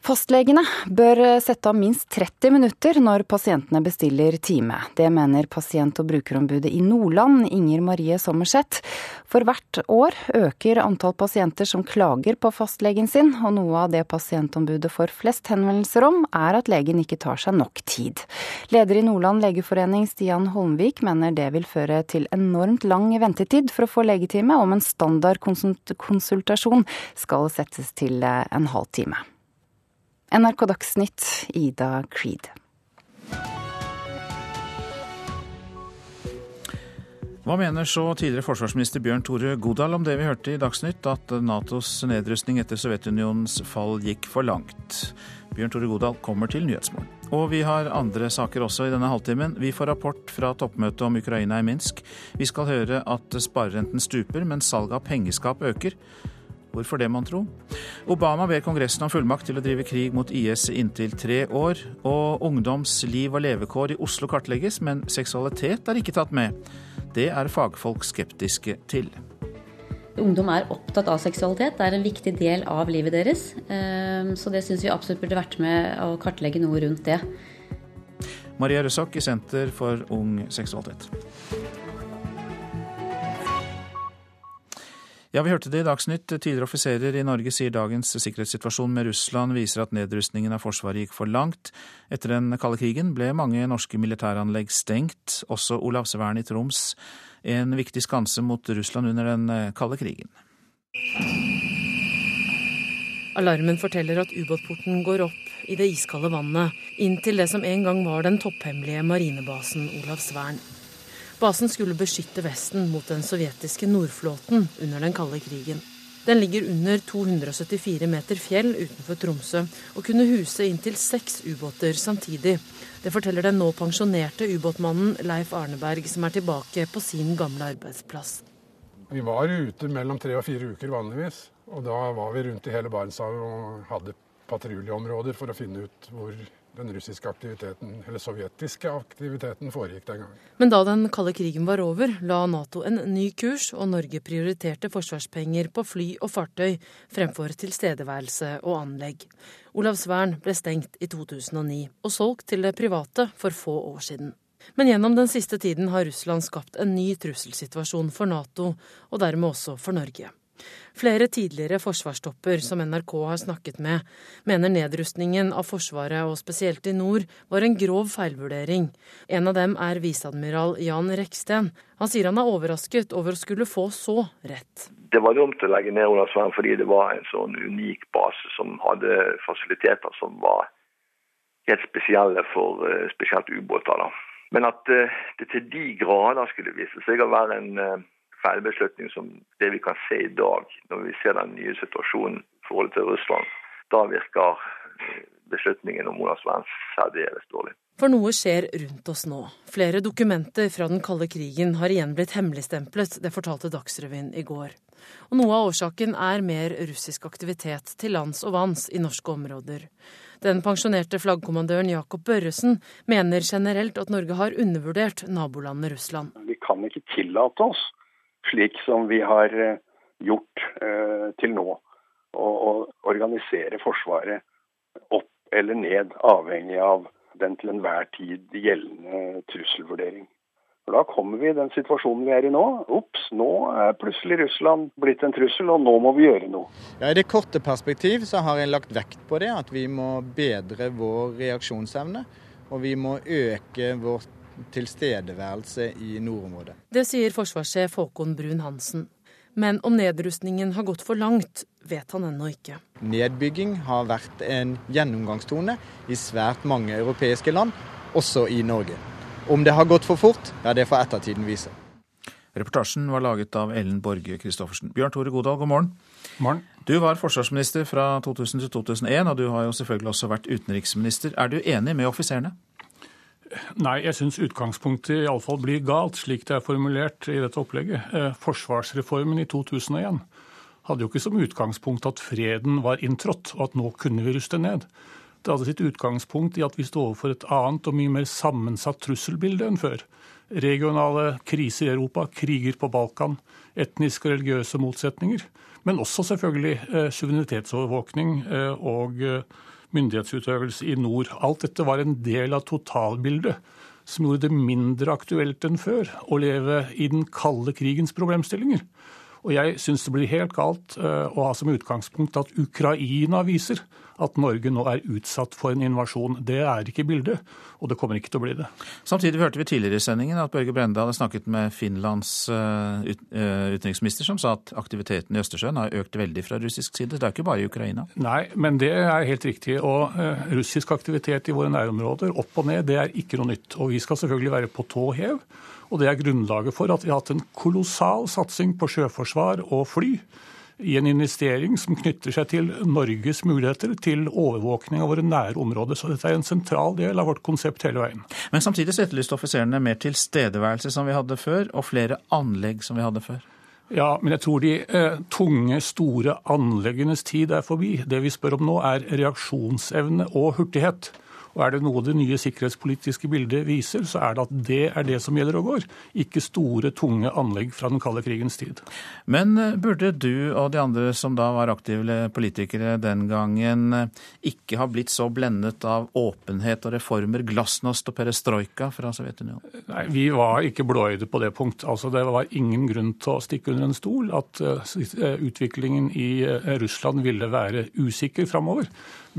Fastlegene bør sette av minst 30 minutter når pasientene bestiller time. Det mener pasient- og brukerombudet i Nordland, Inger Marie Sommerseth. For hvert år øker antall pasienter som klager på fastlegen sin, og noe av det pasientombudet får flest henvendelser om, er at legen ikke tar seg nok tid. Leder i Nordland legeforening, Stian Holmvik, mener det vil føre til enormt lang ventetid for å få legetime, om en standard konsultasjon skal settes til en halv time. NRK Dagsnytt, Ida Creed. Hva mener så tidligere forsvarsminister Bjørn Tore Godal om det vi hørte i Dagsnytt, at Natos nedrustning etter Sovjetunionens fall gikk for langt? Bjørn Tore Godal kommer til Nyhetsmorgen. Og vi har andre saker også i denne halvtimen. Vi får rapport fra toppmøtet om Ukraina i Minsk. Vi skal høre at sparerenten stuper, men salget av pengeskap øker. Hvorfor det, mon tro? Obama ber Kongressen om fullmakt til å drive krig mot IS i inntil tre år. Og ungdoms liv og levekår i Oslo kartlegges, men seksualitet er ikke tatt med. Det er fagfolk skeptiske til. Ungdom er opptatt av seksualitet, det er en viktig del av livet deres. Ehm, så det syns vi absolutt burde vært med å kartlegge noe rundt det. Maria Røsok i Senter for ung seksualitet. Ja, vi hørte det i Dagsnytt. Tidligere offiserer i Norge sier dagens sikkerhetssituasjon med Russland viser at nedrustningen av Forsvaret gikk for langt. Etter den kalde krigen ble mange norske militæranlegg stengt, også Olavsvern i Troms, en viktig skanse mot Russland under den kalde krigen. Alarmen forteller at ubåtporten går opp i det iskalde vannet, inn til det som en gang var den topphemmelige marinebasen Olavsvern. Basen skulle beskytte Vesten mot den sovjetiske nordflåten under den kalde krigen. Den ligger under 274 meter fjell utenfor Tromsø og kunne huse inntil seks ubåter samtidig. Det forteller den nå pensjonerte ubåtmannen Leif Arneberg, som er tilbake på sin gamle arbeidsplass. Vi var ute mellom tre og fire uker vanligvis. Og da var vi rundt i hele Barentshavet og hadde patruljeområder for å finne ut hvor den russiske aktiviteten, eller sovjetiske aktiviteten foregikk den gangen. Men da den kalde krigen var over, la Nato en ny kurs, og Norge prioriterte forsvarspenger på fly og fartøy fremfor tilstedeværelse og anlegg. Olavsvern ble stengt i 2009 og solgt til det private for få år siden. Men gjennom den siste tiden har Russland skapt en ny trusselsituasjon for Nato, og dermed også for Norge. Flere tidligere forsvarstopper som NRK har snakket med, mener nedrustningen av Forsvaret, og spesielt i nord, var en grov feilvurdering. En av dem er viseadmiral Jan Reksten. Han sier han er overrasket over å skulle få så rett. Det var dumt å legge ned Olavsvern fordi det var en sånn unik base som hadde fasiliteter som var helt spesielle for eh, spesielt ubåter. Men at eh, det til de grader skulle vise seg å være en eh, feilbeslutning som det vi kan se i dag, når vi ser den nye situasjonen i forhold til Russland. Da virker beslutningen om Olavsvern særdeles dårlig. For noe skjer rundt oss nå. Flere dokumenter fra den kalde krigen har igjen blitt hemmeligstemplet, det fortalte Dagsrevyen i går. Og noe av årsaken er mer russisk aktivitet til lands og vanns i norske områder. Den pensjonerte flaggkommandøren Jakob Børresen mener generelt at Norge har undervurdert nabolandet Russland. Vi kan ikke tillate oss slik som vi har eh, gjort eh, til nå. Å organisere Forsvaret opp eller ned, avhengig av den til enhver tid gjeldende trusselvurdering. For Da kommer vi i den situasjonen vi er i nå. Ops, nå er plutselig Russland blitt en trussel, og nå må vi gjøre noe. Ja, I det korte perspektiv så har jeg lagt vekt på det, at vi må bedre vår reaksjonsevne. Og vi må øke vårt tilstedeværelse i nordområdet. Det sier forsvarssjef Håkon Brun-Hansen. Men om nedrustningen har gått for langt, vet han ennå ikke. Nedbygging har vært en gjennomgangstone i svært mange europeiske land, også i Norge. Om det har gått for fort, ja det får ettertiden vise. Reportasjen var laget av Ellen Borge Christoffersen. Bjørn Tore Godal, god morgen. morgen. Du var forsvarsminister fra 2000 til 2001, og du har jo selvfølgelig også vært utenriksminister. Er du enig med offiserene? Nei, jeg syns utgangspunktet iallfall blir galt, slik det er formulert i dette opplegget. Eh, forsvarsreformen i 2001 hadde jo ikke som utgangspunkt at freden var inntrådt, og at nå kunne vi ruste ned. Det hadde sitt utgangspunkt i at vi står overfor et annet og mye mer sammensatt trusselbilde enn før. Regionale kriser i Europa, kriger på Balkan, etniske og religiøse motsetninger. Men også selvfølgelig eh, suverenitetsovervåkning eh, og myndighetsutøvelse i nord. Alt dette var en del av totalbildet som gjorde det mindre aktuelt enn før å leve i den kalde krigens problemstillinger. Og jeg syns det blir helt galt eh, å ha som utgangspunkt at Ukraina viser at Norge nå er utsatt for en invasjon. Det er ikke bildet, og det kommer ikke til å bli det. Samtidig hørte vi tidligere i sendingen at Børge Brende hadde snakket med Finlands eh, eh, utenriksminister, som sa at aktiviteten i Østersjøen har økt veldig fra russisk side. Det er ikke bare i Ukraina? Nei, men det er helt riktig. Og russisk aktivitet i våre nærområder, opp og ned, det er ikke noe nytt. Og vi skal selvfølgelig være på tå hev. Og det er grunnlaget for at vi har hatt en kolossal satsing på sjøforsvar og fly i en investering som knytter seg til Norges muligheter til overvåkning av våre nære områder. Så dette er en sentral del av vårt konsept hele veien. Men samtidig så etterlyste offiserene mer tilstedeværelse som vi hadde før, og flere anlegg som vi hadde før. Ja, men jeg tror de eh, tunge, store anleggenes tid er forbi. Det vi spør om nå, er reaksjonsevne og hurtighet. Og er det noe det nye sikkerhetspolitiske bildet viser, så er det at det er det som gjelder og går. Ikke store, tunge anlegg fra den kalde krigens tid. Men eh, burde du og de andre som da var aktive politikere den gangen, eh, ikke ha blitt så blendet av åpenhet og reformer, glasnost og perestrojka fra Sovjetunionen? Nei, vi var ikke blåøyde på det punkt. Altså, det var ingen grunn til å stikke under en stol at uh, utviklingen i Russland ville være usikker framover.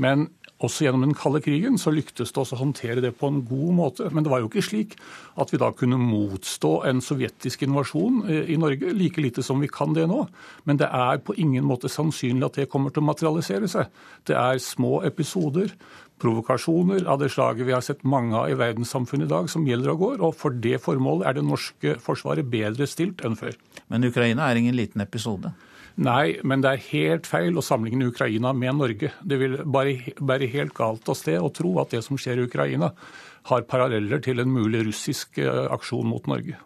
Men også gjennom den kalde krigen så lyktes det oss å håndtere det på en god måte. Men det var jo ikke slik at vi da kunne motstå en sovjetisk invasjon eh, i Norge, like lite som vi kan det nå. Men det er på ingen måte sannsynlig at det kommer til å materialisere seg. Det er små episoder, provokasjoner av det slaget vi har sett mange av i verdenssamfunnet i dag, som gjelder og går. Og for det formålet er det norske forsvaret bedre stilt enn før. Men Ukraina er ingen liten episode? Nei, men det er helt feil å sammenligne Ukraina med Norge. Det vil bare bære helt galt av sted å tro at det som skjer i Ukraina, har paralleller til en mulig russisk eh, aksjon mot Norge.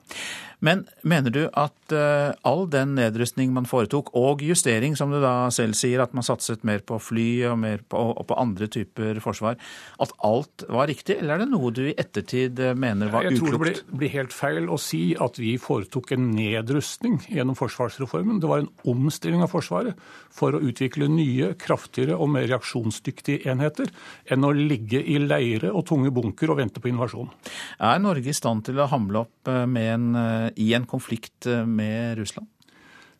Men mener du at uh, all den nedrustning man foretok, og justering, som du da selv sier, at man satset mer på fly og mer på, og på andre typer forsvar, at alt var riktig, eller er det noe du i ettertid eh, mener var uklokt? Jeg tror det blir, blir helt feil å si at vi foretok en nedrustning gjennom forsvarsreformen. Det var en omstilling av Forsvaret for å utvikle nye, kraftigere og mer reaksjonsdyktige enheter enn å ligge i leire og tunge bunker og vente på invasjon. Er Norge i stand til å hamle opp med en i en konflikt eh, med Russland?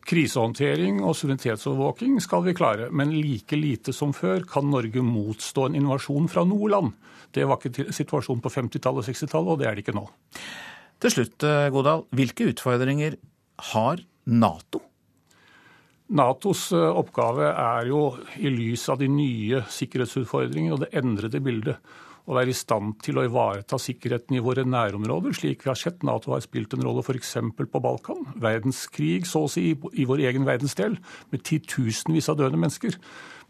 Krisehåndtering og suverenitetsovervåking skal vi klare, men like lite som før kan Norge motstå en invasjon fra noe land. Det var ikke situasjonen på 50-tallet og 60-tallet, og det er det ikke nå. Til slutt, eh, Godal, hvilke utfordringer har Nato? Natos eh, oppgave er jo, i lys av de nye sikkerhetsutfordringene og det endrede bildet, å være i stand til å ivareta sikkerheten i våre nærområder, slik vi har sett Nato har spilt en rolle f.eks. på Balkan. Verdenskrig, så å si, i vår egen verdensdel, med titusenvis av døde mennesker.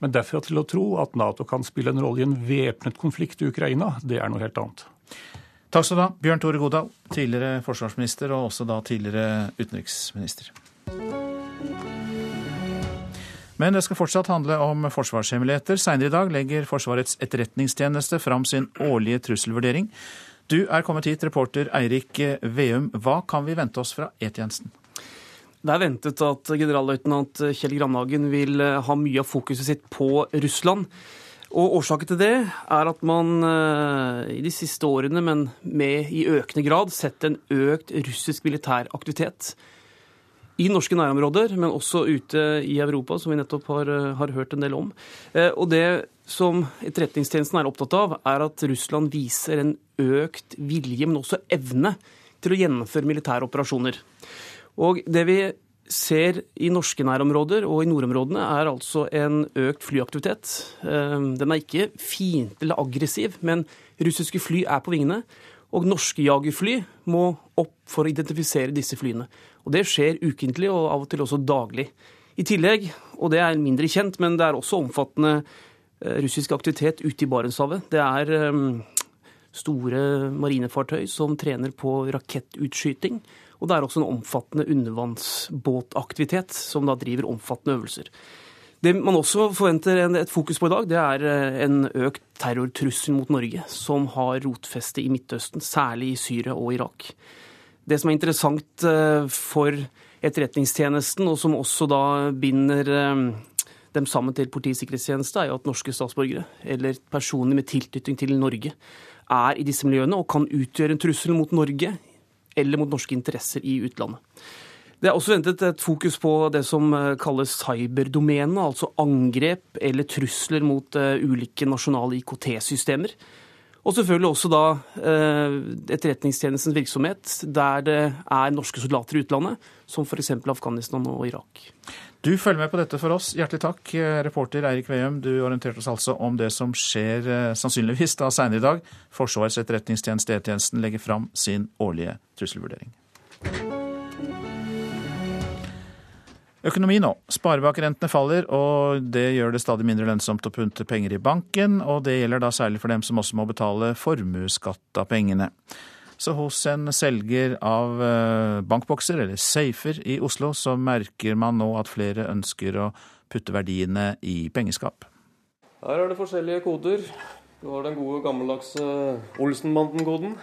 Men derfra til å tro at Nato kan spille en rolle i en væpnet konflikt i Ukraina, det er noe helt annet. Takk skal du ha, Bjørn Tore Godal, tidligere forsvarsminister og også da tidligere utenriksminister. Men det skal fortsatt handle om forsvarshemmeligheter. Seinere i dag legger Forsvarets etterretningstjeneste fram sin årlige trusselvurdering. Du er kommet hit, reporter Eirik Veum. Hva kan vi vente oss fra E-tjenesten? Det er ventet at generalløytnant Kjell Grandhagen vil ha mye av fokuset sitt på Russland. Og Årsaken til det er at man eh, i de siste årene, men med i økende grad, sett en økt russisk militær aktivitet i norske nærområder, men også ute i Europa, som vi nettopp har, eh, har hørt en del om. Eh, og det som Etterretningstjenesten er opptatt av, er at Russland viser en økt vilje, men også evne, til å gjennomføre militære operasjoner. Og det vi ser i norske nærområder og i nordområdene, er altså en økt flyaktivitet. Eh, den er ikke fiendtlig eller aggressiv, men russiske fly er på vingene. Og norske jagerfly må opp for å identifisere disse flyene. Og Det skjer ukentlig og av og til også daglig. I tillegg, og det er mindre kjent, men det er også omfattende eh, russisk aktivitet ute i Barentshavet. Det er eh, store marinefartøy som trener på rakettutskyting. Og det er også en omfattende undervannsbåtaktivitet som da driver omfattende øvelser. Det man også forventer et fokus på i dag, det er eh, en økt terrortrussel mot Norge, som har rotfeste i Midtøsten, særlig i Syria og Irak. Det som er interessant eh, for Etterretningstjenesten, og som også da binder eh, dem sammen til Politiets sikkerhetstjeneste, er jo at norske statsborgere, eller personer med tilknytning til Norge, er i disse miljøene og kan utgjøre en trussel mot Norge eller mot norske interesser i utlandet. Det er også ventet et fokus på det som eh, kalles cyberdomenet, altså angrep eller trusler mot ulike nasjonale IKT-systemer. Og selvfølgelig også da eh, Etterretningstjenestens virksomhet der det er norske soldater i utlandet, som f.eks. Afghanistan og Irak. Du følger med på dette for oss. Hjertelig takk, reporter Eirik Veum. Du orienterte oss altså om det som skjer eh, sannsynligvis da senere i dag. Forsvarets etterretningstjeneste, E-tjenesten, legger fram sin årlige trusselvurdering. Økonomi nå. Sparebankrentene faller, og det gjør det stadig mindre lønnsomt å punte penger i banken. Og det gjelder da særlig for dem som også må betale formuesskatt av pengene. Så hos en selger av eh, bankbokser, eller safer, i Oslo, så merker man nå at flere ønsker å putte verdiene i pengeskap. Her er det forskjellige koder. Du har den gode, gammeldagse Olsenbanden-koden.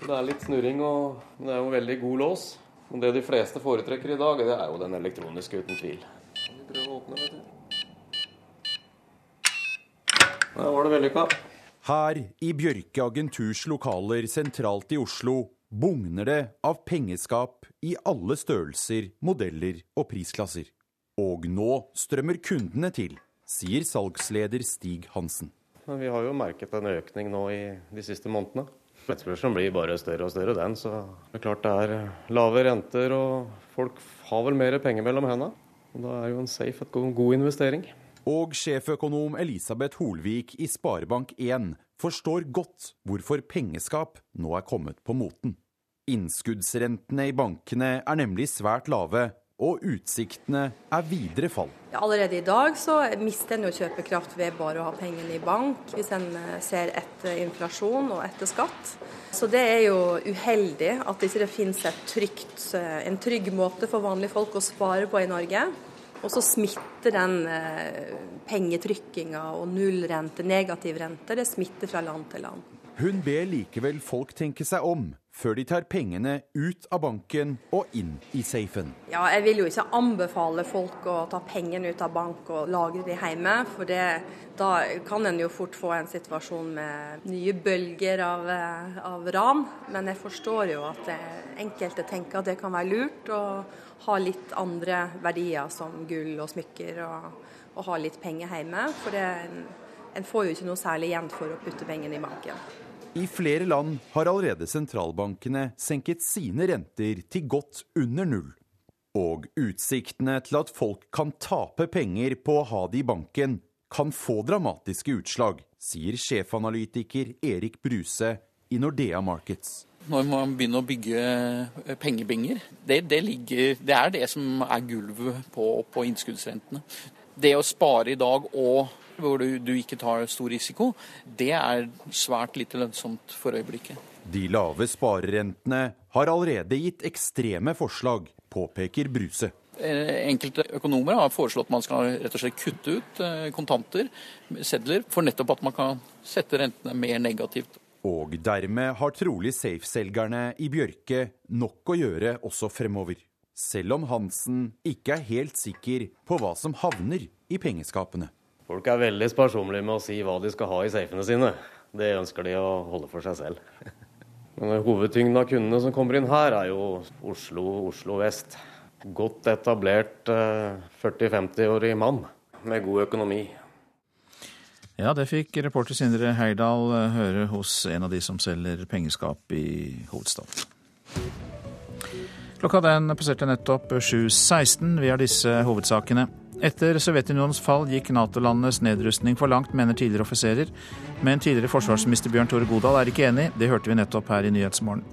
Det er litt snurring, og det er jo veldig god lås. Og det de fleste foretrekker i dag, det er jo den elektroniske, uten tvil. Vi prøver å åpne, vet du. Der var det vellykka. Her, i Bjørke Agenturs lokaler sentralt i Oslo, bugner det av pengeskap i alle størrelser, modeller og prisklasser. Og nå strømmer kundene til, sier salgsleder Stig Hansen. Vi har jo merket en økning nå i de siste månedene. Etterspørselen blir bare større og større, den. Så det er klart det er lave renter, og folk har vel mer penger mellom hendene. Og da er jo en safe en god investering. Og sjeføkonom Elisabeth Holvik i Sparebank1 forstår godt hvorfor pengeskap nå er kommet på moten. Innskuddsrentene i bankene er nemlig svært lave, og utsiktene er videre fall. Allerede i dag så mister en jo kjøpekraft ved bare å ha pengene i bank, hvis en eh, ser etter inflasjon og etter skatt. Så det er jo uheldig at ikke det finnes trygt, eh, en trygg måte for vanlige folk å spare på i Norge. Og så smitter den eh, pengetrykkinga og nullrente, negativ rente, det smitter fra land til land. Hun ber likevel folk tenke seg om før de tar pengene ut av banken og inn i safen. Ja, jeg vil jo ikke anbefale folk å ta pengene ut av bank og lagre de hjemme. For det, da kan en jo fort få en situasjon med nye bølger av, eh, av ran. Men jeg forstår jo at enkelte tenker at det kan være lurt å ha litt andre verdier som gull og smykker, og, og ha litt penger hjemme. For det, en får jo ikke noe særlig igjen for å putte pengene i banken. I flere land har allerede sentralbankene senket sine renter til godt under null. Og utsiktene til at folk kan tape penger på å ha det i banken, kan få dramatiske utslag, sier sjefanalytiker Erik Bruse i Nordea Markets. Når man begynner å bygge pengebinger, det, det, ligger, det er det som er gulvet på, på innskuddsrentene. Det å spare i dag og hvor du, du, ikke tar stor risiko, det er svært lite lønnsomt for øyeblikket. De lave sparerentene har allerede gitt ekstreme forslag, påpeker Bruse. Eh, enkelte økonomer har foreslått at man skal rett og slett kutte ut eh, kontanter, sedler, for nettopp at man kan sette rentene mer negativt. Og dermed har trolig safe-selgerne i Bjørke nok å gjøre også fremover. Selv om Hansen ikke er helt sikker på hva som havner i pengeskapene. Folk er veldig sparsommelige med å si hva de skal ha i safene sine. Det ønsker de å holde for seg selv. Men Hovedtyngden av kundene som kommer inn her, er jo Oslo, Oslo vest. Godt etablert 40-50-årig mann med god økonomi. Ja, det fikk reporter Sindre Heyerdahl eh, høre hos en av de som selger pengeskap i hovedstaden. Klokka den passerte nettopp 7.16. Vi har disse hovedsakene. Etter Sovjetunionens fall gikk Nato-landenes nedrustning for langt, mener tidligere offiserer. Men tidligere forsvarsminister Bjørn Tore Godal er ikke enig. Det hørte vi nettopp her i Nyhetsmorgen.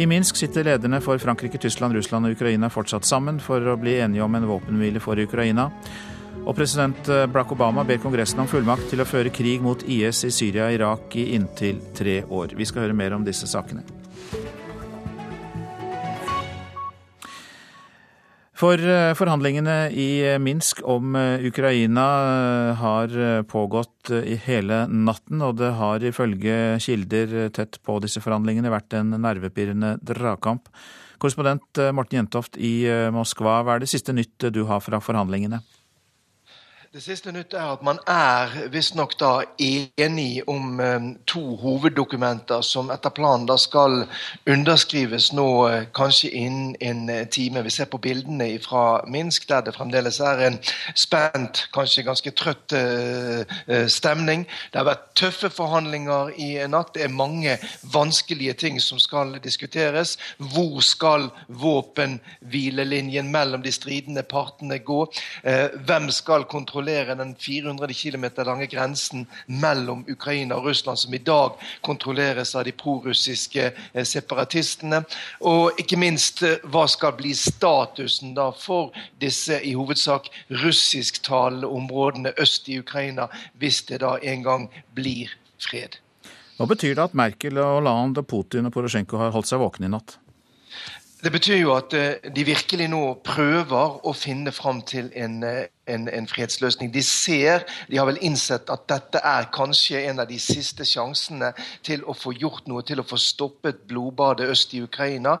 I Minsk sitter lederne for Frankrike, Tyskland, Russland og Ukraina fortsatt sammen for å bli enige om en våpenhvile for Ukraina. Og president Barack Obama ber Kongressen om fullmakt til å føre krig mot IS i Syria og Irak i inntil tre år. Vi skal høre mer om disse sakene. For eh, forhandlingene i eh, Minsk om eh, Ukraina har pågått i hele natten, og det har ifølge kilder tett på disse forhandlingene vært en nervepirrende dragkamp. Korrespondent Morten Jentoft i Moskva, hva er det siste nytt du har fra forhandlingene? Det siste nytt er at man er visstnok da enig om eh, to hoveddokumenter som etter planen da skal underskrives nå eh, kanskje innen en eh, time. Vi ser på bildene fra Minsk der det fremdeles er en spent, kanskje ganske trøtt stemning. Det har vært tøffe forhandlinger i natt. Det er mange vanskelige ting som skal diskuteres. Hvor skal våpenhvilelinjen mellom de stridende partene gå? Hvem skal kontrollere kontrollere den 400 km lange grensen mellom Ukraina og Russland, som i dag kontrolleres av de prorussiske eh, separatistene. Og ikke minst, eh, hva skal bli statusen da for disse i hovedsak russisktalende områdene øst i Ukraina, hvis det da en gang blir fred? Hva betyr det at Merkel, Hollande, Putin og Porosjenko har holdt seg våkne i natt? Det betyr jo at eh, de virkelig nå prøver å finne fram til en en, en, fredsløsning. De ser, de har vel innsett at dette er kanskje en av de siste sjansene til å få gjort noe, til å få stoppet blodbadet øst i Ukraina.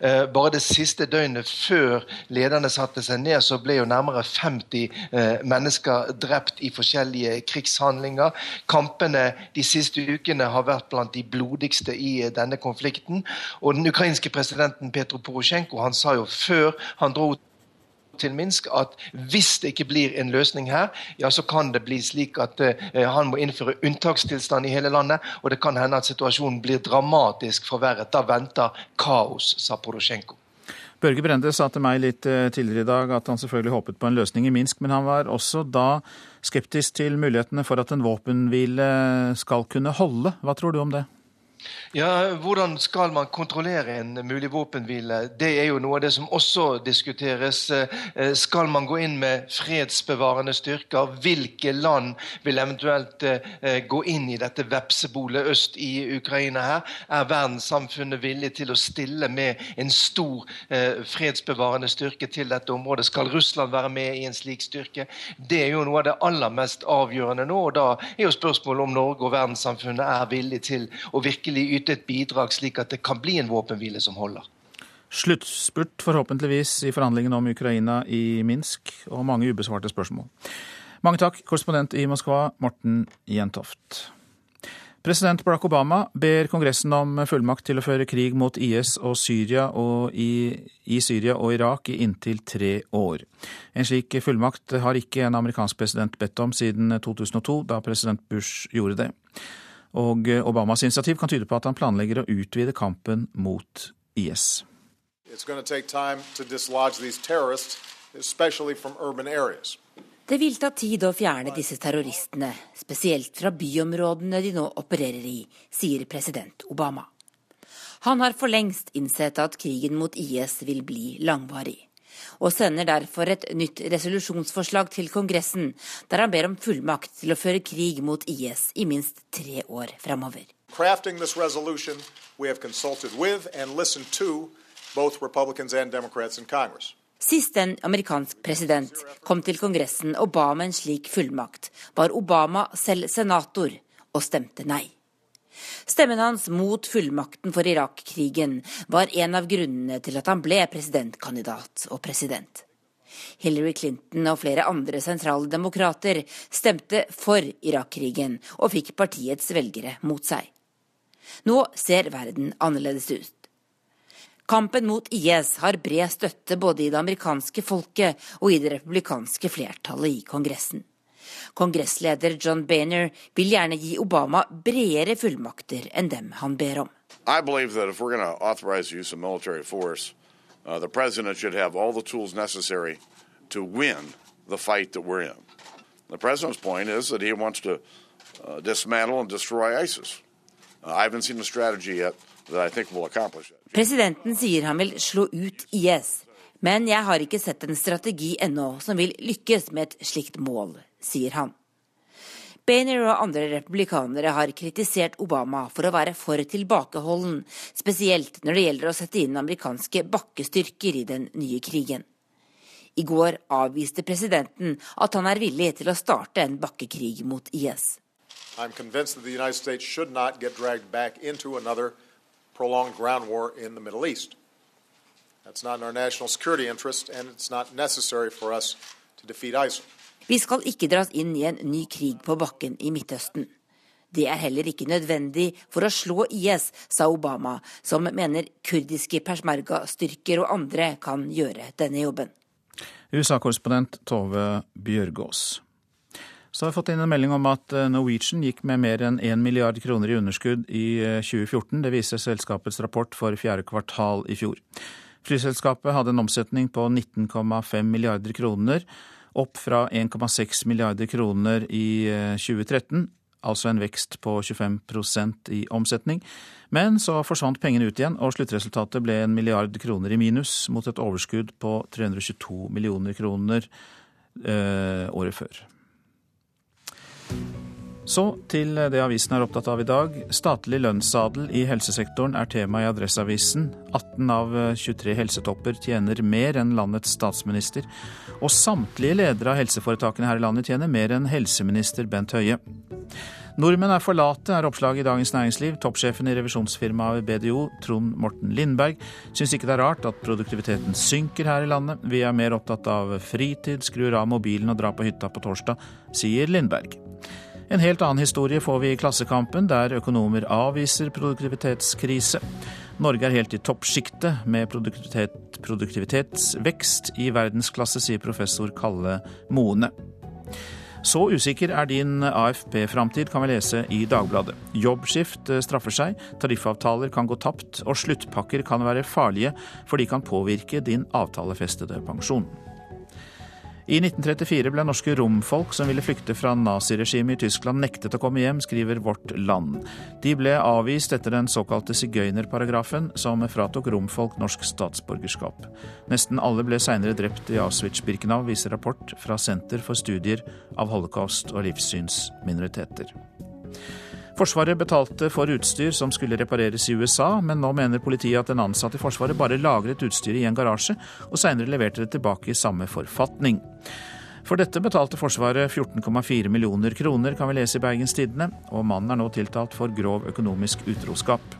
Eh, bare det siste døgnet før lederne satte seg ned, så ble jo nærmere 50 eh, mennesker drept i forskjellige krigshandlinger. Kampene de siste ukene har vært blant de blodigste i eh, denne konflikten. Og den ukrainske presidenten Petro Porosjenko han sa jo før han dro til Minsk at hvis det ikke blir en løsning her, ja, så kan det bli slik at uh, han må innføre unntakstilstand i hele landet. Og det kan hende at situasjonen blir dramatisk forverret. Da venter kaos, sa Porosjenko. Børge Brende sa til meg litt eh, tidligere i dag at han selvfølgelig håpet på en løsning i Minsk, men han var også da skeptisk til mulighetene for at en våpenhvile skal kunne holde. Hva tror du om det? Ja, Hvordan skal man kontrollere en mulig våpenhvile? Det er jo noe av det som også diskuteres. Eh, skal man gå inn med fredsbevarende styrker? Hvilke land vil eventuelt eh, gå inn i dette vepsebolet øst i Ukraina her? Er verdenssamfunnet villig til å stille med en stor eh, fredsbevarende styrke til dette området? Skal Russland være med i en slik styrke? Det er jo noe av det aller mest avgjørende nå. og Da er jo spørsmålet om Norge og verdenssamfunnet er villig til å virkelig yte yte et bidrag, slik at det kan bli en våpenhvile som holder. Sluttspurt forhåpentligvis i forhandlingene om Ukraina i Minsk, og mange ubesvarte spørsmål. Mange takk, korrespondent i Moskva, Morten Jentoft. President Barack Obama ber Kongressen om fullmakt til å føre krig mot IS og Syria og i, i, Syria og Irak i inntil tre år. En slik fullmakt har ikke en amerikansk president bedt om siden 2002, da president Bush gjorde det. Og eh, Obamas initiativ kan tyde på at han planlegger å utvide kampen mot IS. Det vil ta tid å fjerne disse terroristene, spesielt fra byområdene de nå opererer i, sier president Obama. Han har for lengst innsett at krigen mot IS vil bli langvarig og sender derfor et nytt resolusjonsforslag til Kongressen, der han ber om fullmakt til å føre krig mot IS i minst tre år framover. Sist en amerikansk president kom til Kongressen og ba om en slik fullmakt, var Obama selv senator og stemte nei. Stemmen hans mot fullmakten for Irak-krigen var en av grunnene til at han ble presidentkandidat og president. Hillary Clinton og flere andre sentrale demokrater stemte for Irak-krigen og fikk partiets velgere mot seg. Nå ser verden annerledes ut. Kampen mot IS har bred støtte både i det amerikanske folket og i det republikanske flertallet i Kongressen. Kongressleder John Boehner vil gjerne gi Obama bredere fullmakter enn dem han ber om. I believe that if we're going to authorize use of military force, uh, the president should have all the tools necessary to win the fight that we're in. The president's point is that he wants to uh, dismantle and destroy ISIS. Uh, I haven't seen a strategy yet that I think will accomplish that. Presidenten sier han vil slå ut IS, men jeg har ikke sett en strategi ennå som vil lykkes med et slikt mål, sier han. Boehner og andre republikanere har kritisert Obama for å være for tilbakeholden, spesielt når det gjelder å sette inn amerikanske bakkestyrker i den nye krigen. I går avviste presidenten at han er villig til å starte en bakkekrig mot IS. I'm convinced that the United States should not get dragged back into another prolonged ground war in the Middle East. That's not in our national security interest, and it's for us to defeat ISIL. Vi skal ikke dras inn i en ny krig på bakken i Midtøsten. Det er heller ikke nødvendig for å slå IS, sa Obama, som mener kurdiske persmerga-styrker og andre kan gjøre denne jobben. USA-korrespondent Tove Bjørgaas. Så har vi fått inn en melding om at eh, Norwegian gikk med mer enn 1 milliard kroner i underskudd i 2014. Eh, det viser selskapets rapport for fjerde kvartal i fjor. Flyselskapet hadde en omsetning på 19,5 milliarder kroner opp fra 1,6 milliarder kroner i 2013, eh, altså en vekst på 25% i omsetning. Men så forsvant pengene ut igjen, og sluttresultatet ble en milliard kroner i minus, mot et overskudd på 322 millioner kroner øh, året før. Så til det avisen er opptatt av i dag. Statlig lønnsadel i helsesektoren er tema i Adresseavisen. 18 av 23 helsetopper tjener mer enn landets statsminister. Og samtlige ledere av helseforetakene her i landet tjener mer enn helseminister Bent Høie. Nordmenn er for late, er oppslaget i Dagens Næringsliv. Toppsjefen i revisjonsfirmaet BDO, Trond Morten Lindberg, syns ikke det er rart at produktiviteten synker her i landet. Vi er mer opptatt av fritid, skrur av mobilen og drar på hytta på torsdag, sier Lindberg. En helt annen historie får vi i Klassekampen, der økonomer avviser produktivitetskrise. Norge er helt i toppsjiktet med produktivitet, produktivitetsvekst i verdensklasse, sier professor Kalle Moene. Så usikker er din AFP-framtid, kan vi lese i Dagbladet. Jobbskift straffer seg, tariffavtaler kan gå tapt, og sluttpakker kan være farlige, for de kan påvirke din avtalefestede pensjon. I 1934 ble norske romfolk som ville flykte fra naziregimet i Tyskland, nektet å komme hjem, skriver Vårt Land. De ble avvist etter den såkalte sigøynerparagrafen, som fratok romfolk norsk statsborgerskap. Nesten alle ble seinere drept i Auschwitz-Birkenau, viser rapport fra Senter for studier av holocaust og livssynsminoriteter. Forsvaret betalte for utstyr som skulle repareres i USA, men nå mener politiet at en ansatt i Forsvaret bare lagret utstyret i en garasje, og seinere leverte det tilbake i samme forfatning. For dette betalte Forsvaret 14,4 millioner kroner, kan vi lese i Bergens Tidende, og mannen er nå tiltalt for grov økonomisk utroskap.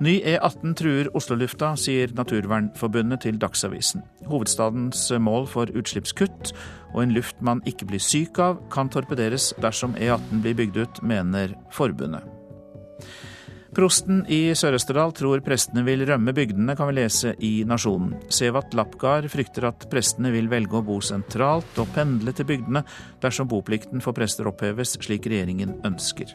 Ny E18 truer Oslo-lufta, sier Naturvernforbundet til Dagsavisen. Hovedstadens mål for utslippskutt og en luft man ikke blir syk av, kan torpederes dersom E18 blir bygd ut, mener forbundet. Prosten i Sør-Østerdal tror prestene vil rømme bygdene, kan vi lese i Nasjonen. Sevat Lapgard frykter at prestene vil velge å bo sentralt og pendle til bygdene dersom boplikten for prester oppheves, slik regjeringen ønsker.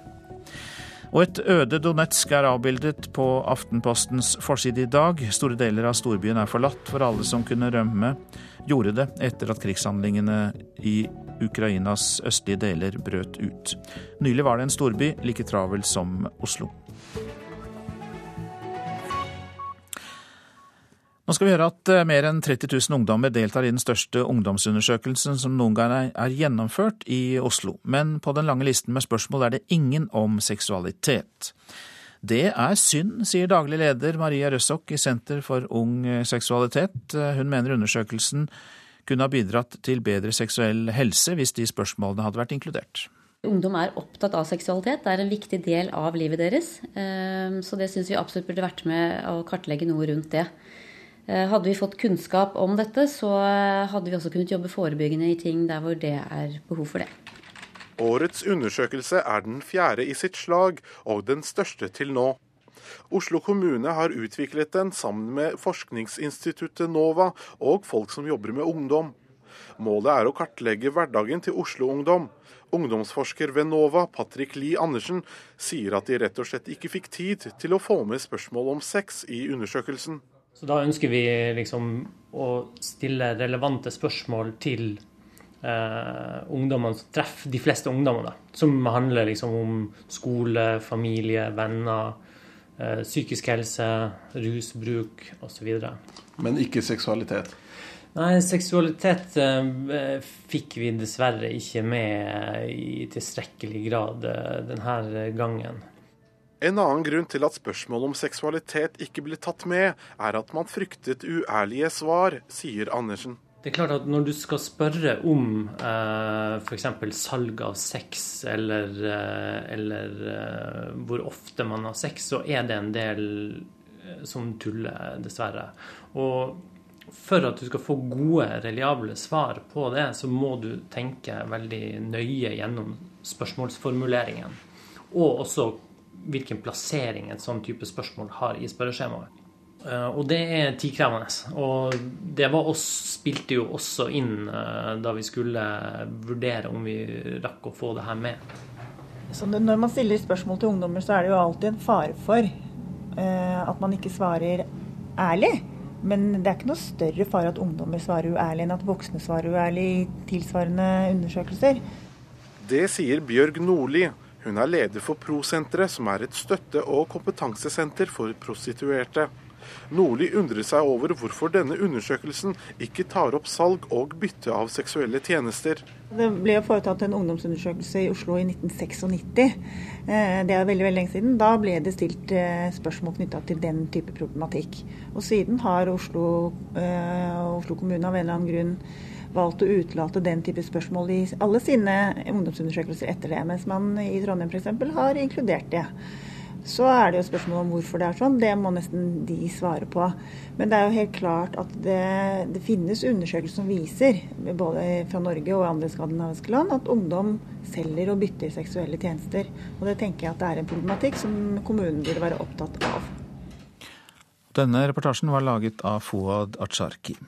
Og et øde Donetsk er avbildet på Aftenpostens forside i dag. Store deler av storbyen er forlatt, for alle som kunne rømme, gjorde det etter at krigshandlingene i Ukrainas østlige deler brøt ut. Nylig var det en storby like travel som Oslo. Nå skal vi høre at eh, mer enn 30 000 ungdommer deltar i den største ungdomsundersøkelsen som noen gang er gjennomført i Oslo. Men på den lange listen med spørsmål er det ingen om seksualitet. Det er synd, sier daglig leder Maria Røssok i Senter for ung seksualitet. Hun mener undersøkelsen kunne ha bidratt til bedre seksuell helse hvis de spørsmålene hadde vært inkludert. Ungdom er opptatt av seksualitet. Det er en viktig del av livet deres. Eh, så det syns vi absolutt burde vært med å kartlegge noe rundt det. Eh, hadde vi fått kunnskap om dette, så eh, hadde vi også kunnet jobbe forebyggende i ting der hvor det er behov for det. Årets undersøkelse er den fjerde i sitt slag, og den største til nå. Oslo kommune har utviklet den sammen med forskningsinstituttet NOVA og folk som jobber med ungdom. Målet er å kartlegge hverdagen til Oslo-ungdom. Ungdomsforsker ved NOVA, Patrick Lie Andersen, sier at de rett og slett ikke fikk tid til å få med spørsmål om sex i undersøkelsen. Så da ønsker vi liksom å stille relevante spørsmål til eh, ungdommene som treffer de fleste ungdommene. Som handler liksom om skole, familie, venner, eh, psykisk helse, rusbruk osv. Men ikke seksualitet? Nei, seksualitet eh, fikk vi dessverre ikke med i tilstrekkelig grad eh, denne gangen. En annen grunn til at spørsmålet om seksualitet ikke ble tatt med, er at man fryktet uærlige svar, sier Andersen. Det er klart at Når du skal spørre om eh, f.eks. salg av sex, eller, eh, eller eh, hvor ofte man har sex, så er det en del eh, som tuller, dessverre. Og for at du skal få gode, reliable svar på det, så må du tenke veldig nøye gjennom spørsmålsformuleringen. Og også hvilken plassering et sånn type spørsmål har i spørreskjemaet. Eh, og det er tidkrevende. Og det oss, spilte jo også inn eh, da vi skulle vurdere om vi rakk å få det her med. Så når man stiller spørsmål til ungdommer, så er det jo alltid en fare for eh, at man ikke svarer ærlig. Men det er ikke noe større fare at ungdommer svarer uærlig enn at voksne svarer uærlig i tilsvarende undersøkelser. Det sier Bjørg Nordli, hun er leder for Prosenteret, som er et støtte- og kompetansesenter for prostituerte. Nordli undrer seg over hvorfor denne undersøkelsen ikke tar opp salg og bytte av seksuelle tjenester. Det ble foretatt en ungdomsundersøkelse i Oslo i 1996. Eh, det er veldig veldig lenge siden. Da ble det stilt eh, spørsmål knytta til den type problematikk. Og siden har Oslo, eh, Oslo kommune av en eller annen grunn valgt å utelate den type spørsmål i alle sine ungdomsundersøkelser etter det, mens man i Trondheim f.eks. har inkludert det. Så er det jo spørsmål om hvorfor det er sånn. Det må nesten de svare på. Men det er jo helt klart at det, det finnes undersøkelser som viser, både fra Norge og andre skandinaviske land, at ungdom selger og bytter seksuelle tjenester. Og det tenker jeg at det er en problematikk som kommunen burde være opptatt av. Denne reportasjen var laget av Fouad Acharki.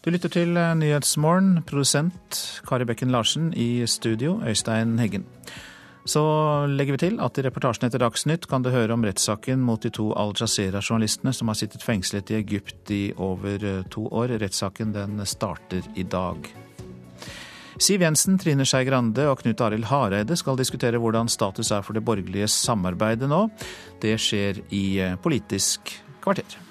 Du lytter til eh, Nyhetsmorgen, produsent Kari Bekken Larsen, i studio Øystein Heggen. Så legger vi til at i reportasjen etter Dagsnytt kan du høre om rettssaken mot de to Al Jazeera-journalistene som har sittet fengslet i Egypt i over eh, to år. Rettssaken den starter i dag. Siv Jensen, Trine Skei Grande og Knut Arild Hareide skal diskutere hvordan status er for det borgerlige samarbeidet nå. Det skjer i eh, Politisk kvarter.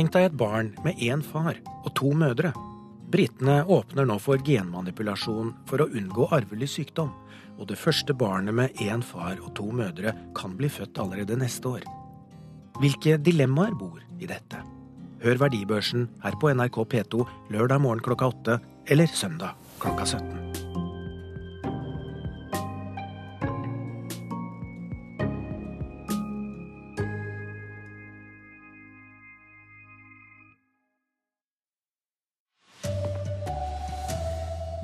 Tenk deg et barn med én far og to mødre. Britene åpner nå for genmanipulasjon for å unngå arvelig sykdom, og det første barnet med én far og to mødre kan bli født allerede neste år. Hvilke dilemmaer bor i dette? Hør Verdibørsen her på NRK P2 lørdag morgen klokka åtte eller søndag klokka 17.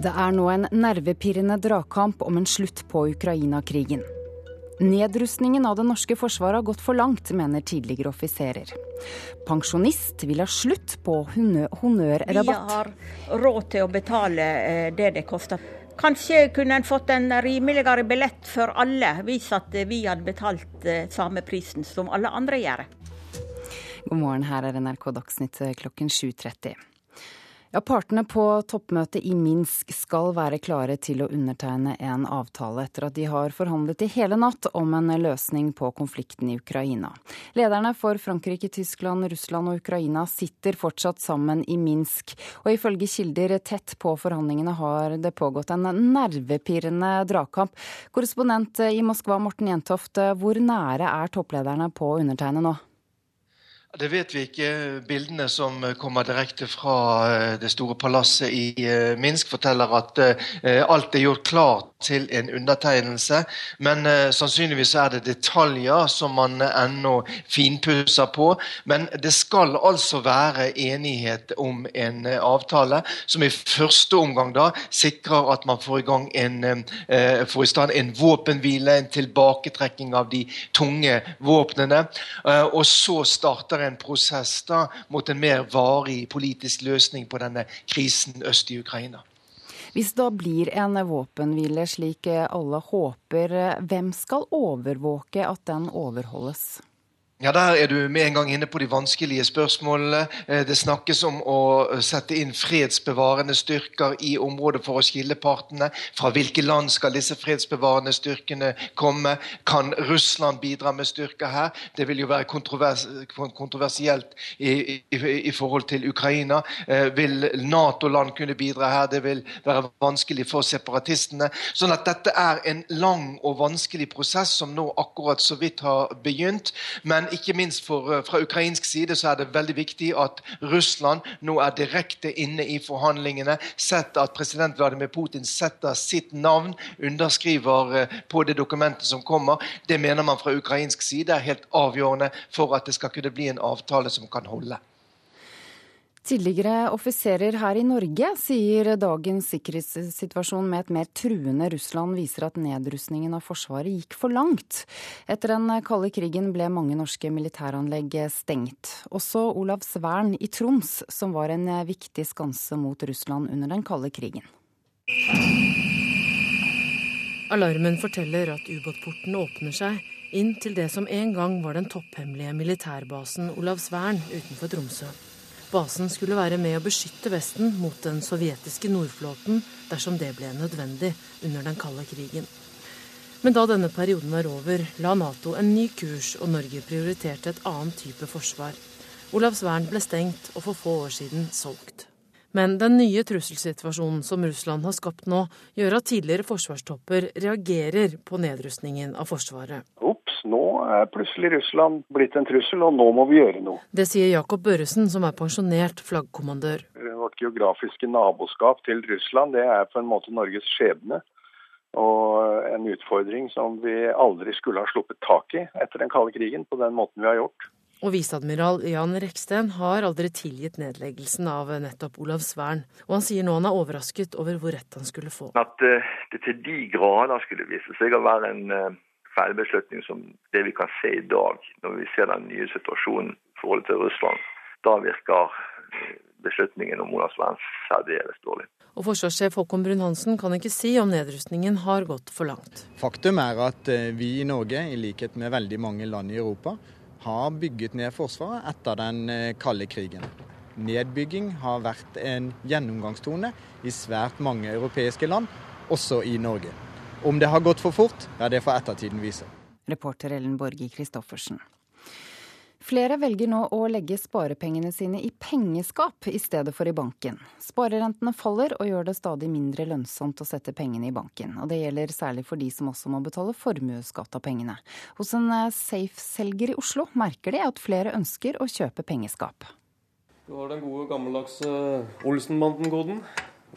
Det er nå en nervepirrende dragkamp om en slutt på Ukraina-krigen. Nedrustningen av det norske forsvaret har gått for langt, mener tidligere offiserer. Pensjonist vil ha slutt på honnørrabatt. Vi har råd til å betale eh, det det koster. Kanskje kunne en fått en rimeligere billett for alle, hvis at vi hadde betalt eh, samme prisen som alle andre gjør. God morgen, her er NRK Dagsnytt klokken 7.30. Ja, Partene på toppmøtet i Minsk skal være klare til å undertegne en avtale etter at de har forhandlet i hele natt om en løsning på konflikten i Ukraina. Lederne for Frankrike, Tyskland, Russland og Ukraina sitter fortsatt sammen i Minsk. Og ifølge kilder tett på forhandlingene har det pågått en nervepirrende dragkamp. Korrespondent i Moskva, Morten Jentoft, hvor nære er topplederne på å undertegne nå? Det vet vi ikke. Bildene som kommer direkte fra eh, det store palasset i eh, Minsk, forteller at eh, alt er gjort klart til en undertegnelse. Men sannsynligvis er det detaljer som man ennå finpusser på. Men det skal altså være enighet om en avtale som i første omgang da sikrer at man får i gang en, får i stand en våpenhvile, en tilbaketrekking av de tunge våpnene. Og så starter en prosess da, mot en mer varig politisk løsning på denne krisen øst i Ukraina. Hvis det da blir en våpenhvile slik alle håper, hvem skal overvåke at den overholdes? Ja, Der er du med en gang inne på de vanskelige spørsmålene. Eh, det snakkes om å sette inn fredsbevarende styrker i området for å skille partene. Fra hvilke land skal disse fredsbevarende styrkene komme? Kan Russland bidra med styrker her? Det vil jo være kontrovers kontroversielt i, i, i, forhold til Ukraina. Eh, vil Nato-land kunne bidra her? Det vil være vanskelig for separatistene. Sånn at dette er en lang og vanskelig prosess som nå akkurat så vidt har begynt. men men ikke minst for, eh, fra ukrainsk side så er det veldig viktig at Russland nå er direkte inne i forhandlingene. Sett at president Vladimir Putin setter sitt navn, underskriver eh, på det dokumentet som kommer. Det mener man fra ukrainsk side er helt avgjørende for at det skal kunne bli en avtale som kan holde. Tidligere offiserer her i Norge sier dagens sikkerhetssituasjon med et mer truende Russland viser at nedrustningen av Forsvaret gikk for langt. Etter den kalde krigen ble mange norske militæranlegg stengt. Også Olav Svern i Troms, som var en viktig skanse mot Russland under den kalde krigen. Alarmen forteller at ubåtporten åpner seg inn til det som en gang var den topphemmelige militærbasen Olav Svern utenfor Tromsø. Basen skulle være med å beskytte Vesten mot den sovjetiske nordflåten dersom det ble nødvendig under den kalde krigen. Men da denne perioden var over, la Nato en ny kurs, og Norge prioriterte et annet type forsvar. Olavsvern ble stengt og for få år siden solgt. Men den nye trusselsituasjonen som Russland har skapt nå, gjør at tidligere forsvarstopper reagerer på nedrustningen av Forsvaret. Nå er plutselig Russland blitt en trussel, og nå må vi gjøre noe. Det sier Jakob Børresen, som er pensjonert flaggkommandør. Vårt geografiske naboskap til Russland det er på en måte Norges skjebne. Og en utfordring som vi aldri skulle ha sluppet tak i etter den kalde krigen, på den måten vi har gjort. Og viseadmiral Jan Reksten har aldri tilgitt nedleggelsen av nettopp Olav Svern. Og han sier nå han er overrasket over hvor rett han skulle få. At eh, det til de grader skulle vise seg å være en eh, feilbeslutning som det vi kan se i dag, når vi ser den nye situasjonen i forhold til Russland. Da virker eh, beslutningen om Olavsvern særdeles dårlig. Og Forsvarssjef Håkon Brun-Hansen kan ikke si om nedrustningen har gått for langt. Faktum er at eh, vi i Norge, i likhet med veldig mange land i Europa, har bygget ned Forsvaret etter den eh, kalde krigen. Nedbygging har vært en gjennomgangstone i svært mange europeiske land, også i Norge. Om det har gått for fort, ja det får ettertiden vise. Reporter Ellen Borge Christoffersen. Flere velger nå å legge sparepengene sine i pengeskap i stedet for i banken. Sparerentene faller og gjør det stadig mindre lønnsomt å sette pengene i banken. Og det gjelder særlig for de som også må betale formuesskatt av pengene. Hos en eh, Safe-selger i Oslo merker de at flere ønsker å kjøpe pengeskap. Du har den gode gammeldagse Olsenbanden-koden.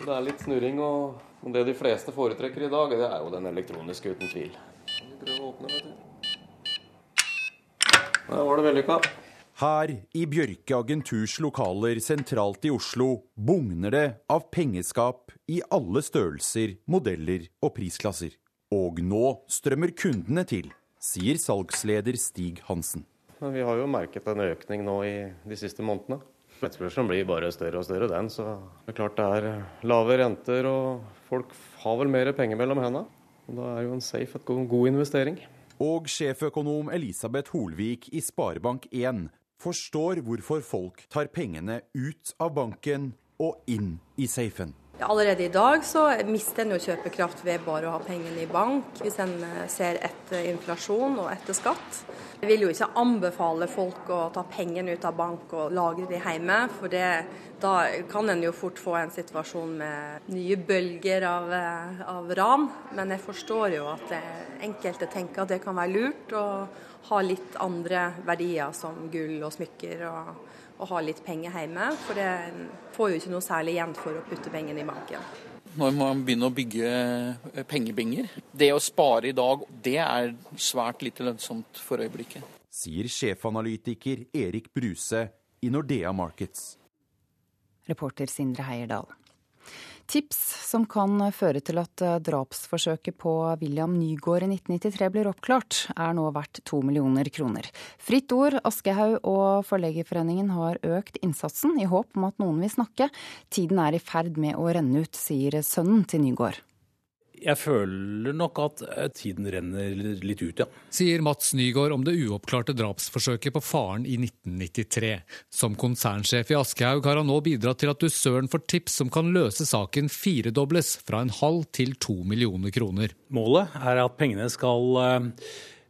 Det er litt snurring, og det de fleste foretrekker i dag, det er jo den elektroniske, uten tvil. Vi prøver å åpne, vet du. Der var det vellykka. Her i Bjørke agenturs lokaler sentralt i Oslo bugner det av pengeskap i alle størrelser, modeller og prisklasser. Og nå strømmer kundene til, sier salgsleder Stig Hansen. Men vi har jo merket en økning nå i de siste månedene. Etterspørselen blir bare større og større, den. Så det er klart det er lave renter, og folk har vel mer penger mellom hendene. Og da er jo en safe et god investering. Og sjeføkonom Elisabeth Holvik i Sparebank1 forstår hvorfor folk tar pengene ut av banken og inn i safen. Allerede i dag så mister en jo kjøpekraft ved bare å ha pengene i bank, hvis en eh, ser etter inflasjon og etter skatt. Jeg vil jo ikke anbefale folk å ta pengene ut av bank og lagre de hjemme, for det, da kan en jo fort få en situasjon med nye bølger av, eh, av ran. Men jeg forstår jo at enkelte tenker at det kan være lurt å ha litt andre verdier som gull og smykker. og å ha litt penger hjemme, for det får jo ikke noe særlig igjen for å putte pengene i banken. Når man begynner å bygge eh, pengebinger Det å spare i dag, det er svært lite lønnsomt for øyeblikket. Sier sjefanalytiker Erik Bruse i Nordea Markets. Reporter Sindre Heierdal. Tips som kan føre til at eh, drapsforsøket på William Nygaard i 1993 blir oppklart, er nå verdt to millioner kroner. Fritt Ord, Aschehoug og Forleggerforeningen har økt innsatsen i håp om at noen vil snakke. Tiden er i ferd med å renne ut, sier sønnen til Nygaard. Jeg føler nok at eh, tiden renner litt ut, ja. Sier Mats Nygaard om det uoppklarte drapsforsøket på faren i 1993. Som konsernsjef i Aschehoug har han nå bidratt til at dusøren får tips som kan løse saken firedobles, fra en halv til to millioner kroner. Målet er at pengene skal eh,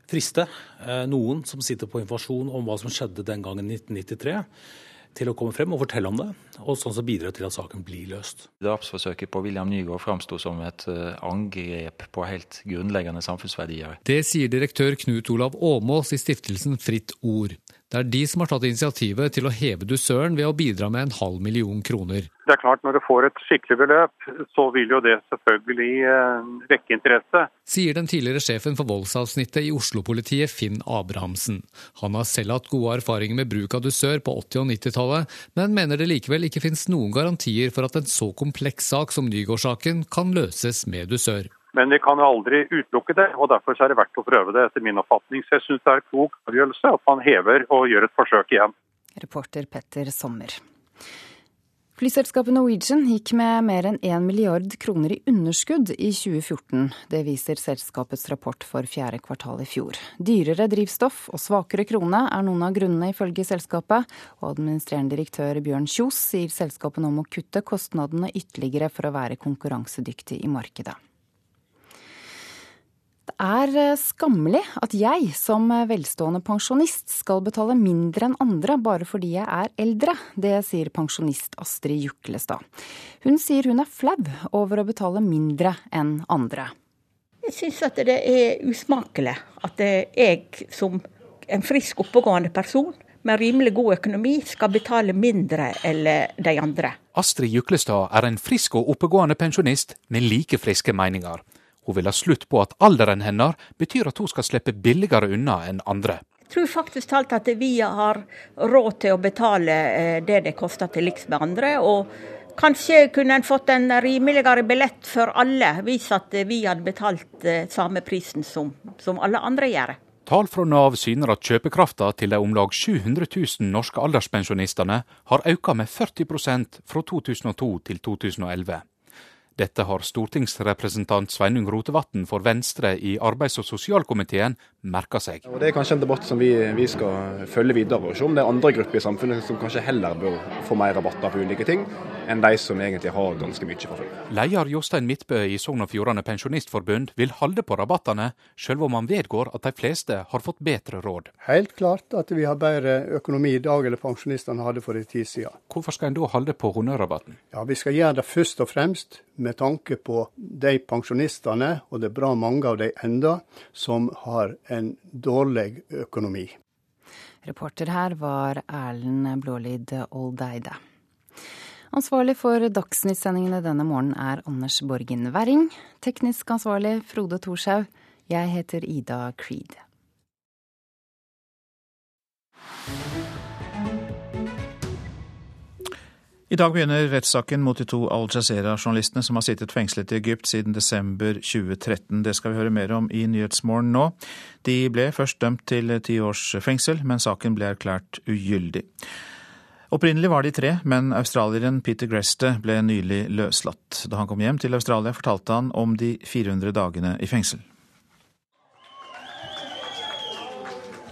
friste eh, noen som sitter på informasjon om hva som skjedde den gangen i 1993 til å komme frem og fortelle om det, og sånn så bidra til at saken blir løst. Drapsforsøket på William Nygaard framsto som et eh, angrep på helt grunnleggende samfunnsverdier. Det sier direktør Knut Olav Åmås i stiftelsen Fritt Ord. Det er de som har tatt initiativet til å heve dusøren ved å bidra med en halv million kroner. Det er klart Når du får et skikkelig beløp, så vil jo det selvfølgelig eh, vekke interesse. Sier den tidligere sjefen for voldsavsnittet i Oslo-politiet, Finn Abrahamsen. Han har selv hatt gode erfaringer med bruk av dusør på 80- og 90-tallet, men mener det likevel ikke finnes noen garantier for at en så kompleks sak som Nygård-saken kan løses med dusør. Men vi kan aldri utelukke det, og derfor er det verdt å prøve det, etter min oppfatning. Så jeg syns det er en klok avgjørelse at man hever og gjør et forsøk igjen. Reporter Petter Sommer. Flyselskapet Norwegian gikk med mer enn 1 milliard kroner i underskudd i 2014. Det viser selskapets rapport for fjerde kvartal i fjor. Dyrere drivstoff og svakere krone er noen av grunnene, ifølge selskapet. Og administrerende direktør Bjørn Kjos sier selskapet nå må kutte kostnadene ytterligere for å være konkurransedyktig i markedet. Det er eh, skammelig at jeg som velstående pensjonist skal betale mindre enn andre bare fordi jeg er eldre. Det sier pensjonist Astrid Juklestad. Hun sier hun er flau over å betale mindre enn andre. Jeg syns at det er usmakelig at jeg som en frisk, oppegående person med rimelig god økonomi skal betale mindre enn de andre. Astrid Juklestad er en frisk og oppegående pensjonist med like friske meninger. Hun vil ha slutt på at alderen hennes betyr at hun skal slippe billigere unna enn andre. Jeg tror faktisk talt at vi har råd til å betale det det koster til liks med andre. Og Kanskje kunne en fått en rimeligere billett for alle, hvis at vi hadde betalt samme prisen som, som alle andre gjør. Tall fra Nav syner at kjøpekrafta til de om lag 700 000 norske alderspensjonistene har økt med 40% fra 2002 til 2011. Dette har stortingsrepresentant Sveinung Rotevatn for Venstre i arbeids- og sosialkomiteen merka seg. Og det er kanskje en debatt som vi, vi, skal følge videre, og se om det er andre grupper i samfunnet som kanskje heller bør få mer rabatter på ulike ting, enn de som egentlig har ganske mye fra før. Leder Jostein Midtbø i Sogn og Fjordane Pensjonistforbund vil holde på rabattene, selv om han vedgår at de fleste har fått bedre råd. Helt klart at vi har bedre økonomi i dag enn pensjonistene hadde for en tid siden. Hvorfor skal en da holde på honnørrabatten? Ja, Vi skal gjøre det først og fremst med tanke på de pensjonistene, og det er bra mange av de enda, som har en dårlig økonomi. Reporter her var Erlend Blålid Oldeide. Ansvarlig for Dagsnytt-sendingene denne morgenen er Anders Borgen Werring. Teknisk ansvarlig Frode Thorshaug. Jeg heter Ida Creed. I dag begynner rettssaken mot de to Al Jazeera-journalistene som har sittet fengslet i Egypt siden desember 2013. Det skal vi høre mer om i Nyhetsmorgen nå. De ble først dømt til ti års fengsel, men saken ble erklært ugyldig. Opprinnelig var de tre, men australieren Peter Greste ble nylig løslatt. Da han kom hjem til Australia, fortalte han om de 400 dagene i fengsel.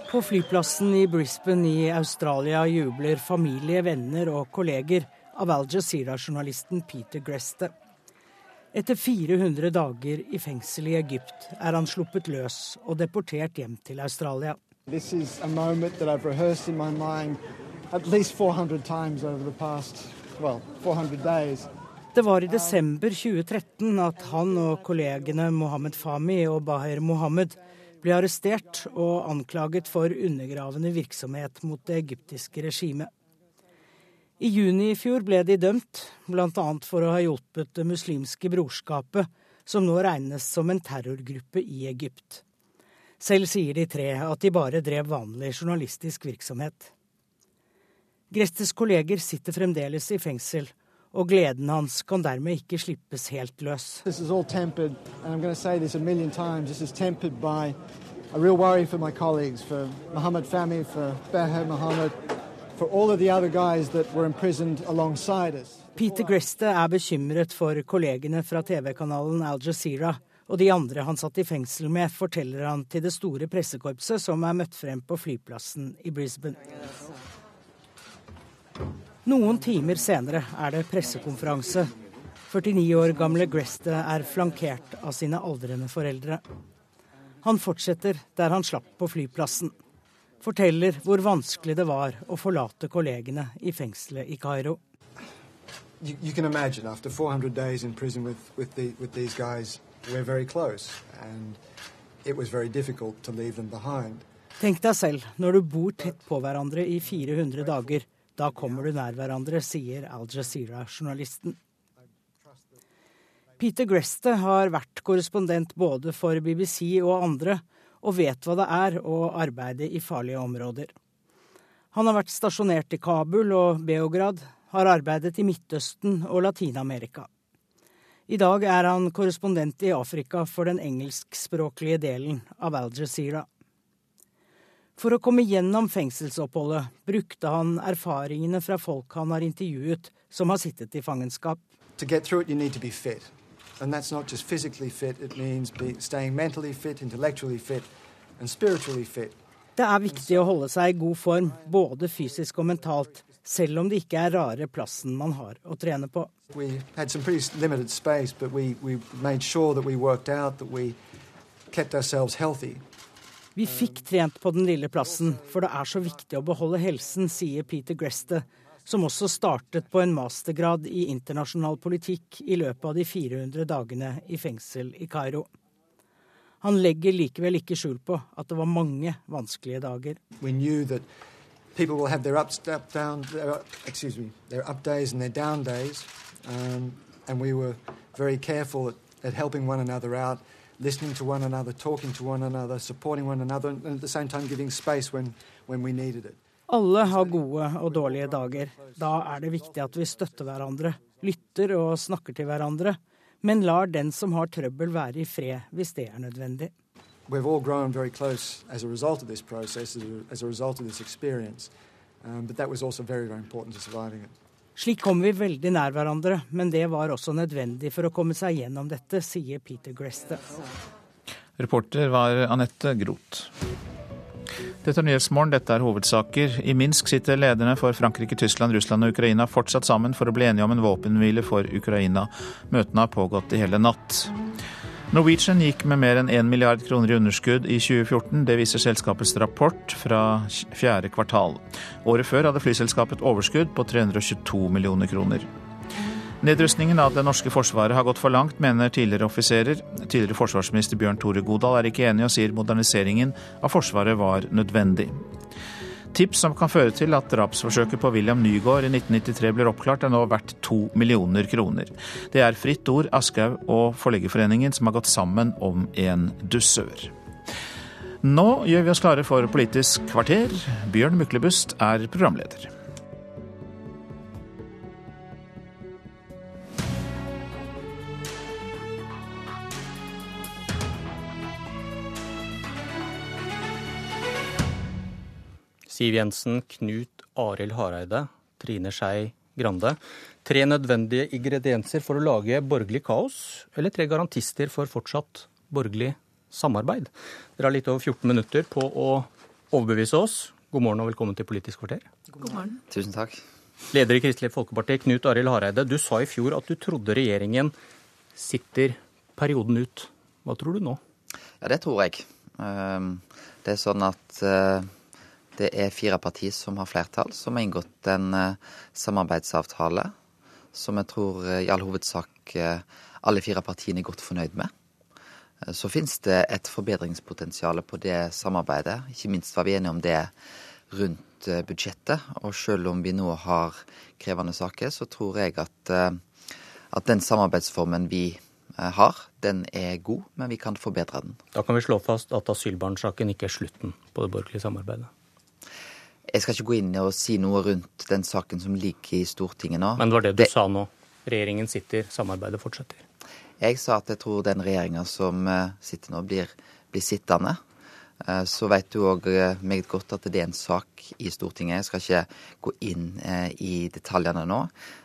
På flyplassen i Brisbane i Australia jubler familie, venner og kolleger av Al Jazeera-journalisten Peter Greste. Etter 400 dager i fengsel i Egypt er han sluppet løs og deportert hjem til Australia. Past, well, det var i desember 2013 at han og kollegene Mohammed Fahmi og Baher Mohammed ble arrestert og anklaget for undergravende virksomhet mot det egyptiske regimet. I juni i fjor ble de dømt, bl.a. for å ha hjulpet Det muslimske brorskapet, som nå regnes som en terrorgruppe i Egypt. Selv sier de tre at de bare drev vanlig journalistisk virksomhet. Grestes kolleger sitter fremdeles i fengsel, og gleden hans kan dermed ikke slippes helt løs. Real worry for for Mohammed Fahmy, for Beher Mohammed, Peter Greste er bekymret for kollegene fra TV-kanalen Al Jazeera og de andre han satt i fengsel med, forteller han til det store pressekorpset som er møtt frem på flyplassen i Brisbane. Noen timer senere er det pressekonferanse. 49 år gamle Greste er flankert av sine aldrende foreldre. Han fortsetter der han slapp på flyplassen forteller hvor vanskelig det var å forlate kollegene i fengselet i Kairo. You, you can imagine after 400 days in prison with, with, the, with these guys, we're very close, and it was very difficult to leave them behind. Tenk deg selv, når du bor tett på hverandre i 400 dager, da kommer du nær hverandre, sier Al Jazeera-journalisten. Peter Greste har vært korrespondent både for BBC og andre, og vet hva det er å arbeide i farlige områder. Han har vært stasjonert i Kabul og Beograd, har arbeidet i Midtøsten og Latin-Amerika. I dag er han korrespondent i Afrika for den engelskspråklige delen av Al Jazeera. For å komme gjennom fengselsoppholdet brukte han erfaringene fra folk han har intervjuet som har sittet i fangenskap. It, And that's not just physically fit, it means be, staying mentally fit, intellectually fit and spiritually fit. Det er viktig å holde seg i god form, både fysisk og mentalt, selv om det ikke er rare plassen man har å trene på. We had some pretty limited space, but we, we made sure that we worked out, that we kept ourselves healthy. Vi fikk trent på den lille plassen, for det er så viktig å beholde helsen, sier Peter Greste, som også startet på en mastergrad i internasjonal politikk i løpet av de 400 dagene i fengsel i Kairo. Han legger likevel ikke skjul på at det var mange vanskelige dager. People will have their ups, up, down, their, excuse me, their up days and their down days. Um, and we were very careful at, at helping one another out, listening to one another, talking to one when, when. Alle har gode og dårlige dager. Da er det viktig at vi støtter hverandre, lytter og snakker til hverandre, men lar den som har trøbbel være i fred hvis det er nødvendig. We've all grown very close as a result of this process, as a result of this experience. Um, but that was also very, very important to surviving it. Slik kom vi veldig nær hverandre, men det var også nødvendig for å komme seg gjennom dette, sier Peter Greste. Reporter var Anette Groth. Dette er Nyhetsmorgen, dette er hovedsaker. I Minsk sitter lederne for Frankrike, Tyskland, Russland og Ukraina fortsatt sammen for å bli enige om en våpenhvile for Ukraina. Møtene har pågått i hele natt. Norwegian gikk med mer enn 1 milliard kroner i underskudd i 2014. Det viser selskapets rapport fra fjerde kvartal. Året før hadde flyselskapet overskudd på 322 millioner kroner. Nedrustningen av det norske forsvaret har gått for langt, mener tidligere offiserer. Tidligere forsvarsminister Bjørn Tore Godal er ikke enig og sier moderniseringen av Forsvaret var nødvendig. Tips som kan føre til at drapsforsøket på William Nygaard i 1993 blir oppklart, er nå verdt to millioner kroner. Det er Fritt Ord, Aschehoug og Forleggerforeningen som har gått sammen om en dusør. Nå gjør vi oss klare for Politisk kvarter. Bjørn Myklebust er programleder. Siv Jensen, Knut Arild Hareide, Trine Skei Grande. Tre nødvendige ingredienser for å lage borgerlig kaos, eller tre garantister for fortsatt borgerlig samarbeid. Dere har litt over 14 minutter på å overbevise oss. God morgen og velkommen til Politisk kvarter. God morgen. Tusen takk. Leder i Kristelig Folkeparti, Knut Arild Hareide. Du sa i fjor at du trodde regjeringen sitter perioden ut. Hva tror du nå? Ja, det tror jeg. Ehm, det er sånn at eh, det er fire partier som har flertall, som har inngått en uh, samarbeidsavtale som jeg tror uh, i all hovedsak uh, alle fire partiene er godt fornøyd med. Så finnes det et forbedringspotensial på det samarbeidet. Ikke minst var vi enige om det rundt budsjettet. Og selv om vi nå har krevende saker, så tror jeg at, at den samarbeidsformen vi har, den er god, men vi kan forbedre den. Da kan vi slå fast at asylbarnsaken ikke er slutten på det borgerlige samarbeidet? Jeg skal ikke gå inn og si noe rundt den saken som ligger i Stortinget nå. Men det var det du det... sa nå. Regjeringen sitter, samarbeidet fortsetter. Jeg sa at jeg tror den regjeringa som eh, sitter nå, blir, blir sittende. Eh, så vet du òg eh, meget godt at det er en sak i Stortinget. Jeg skal ikke gå inn i detaljene nå.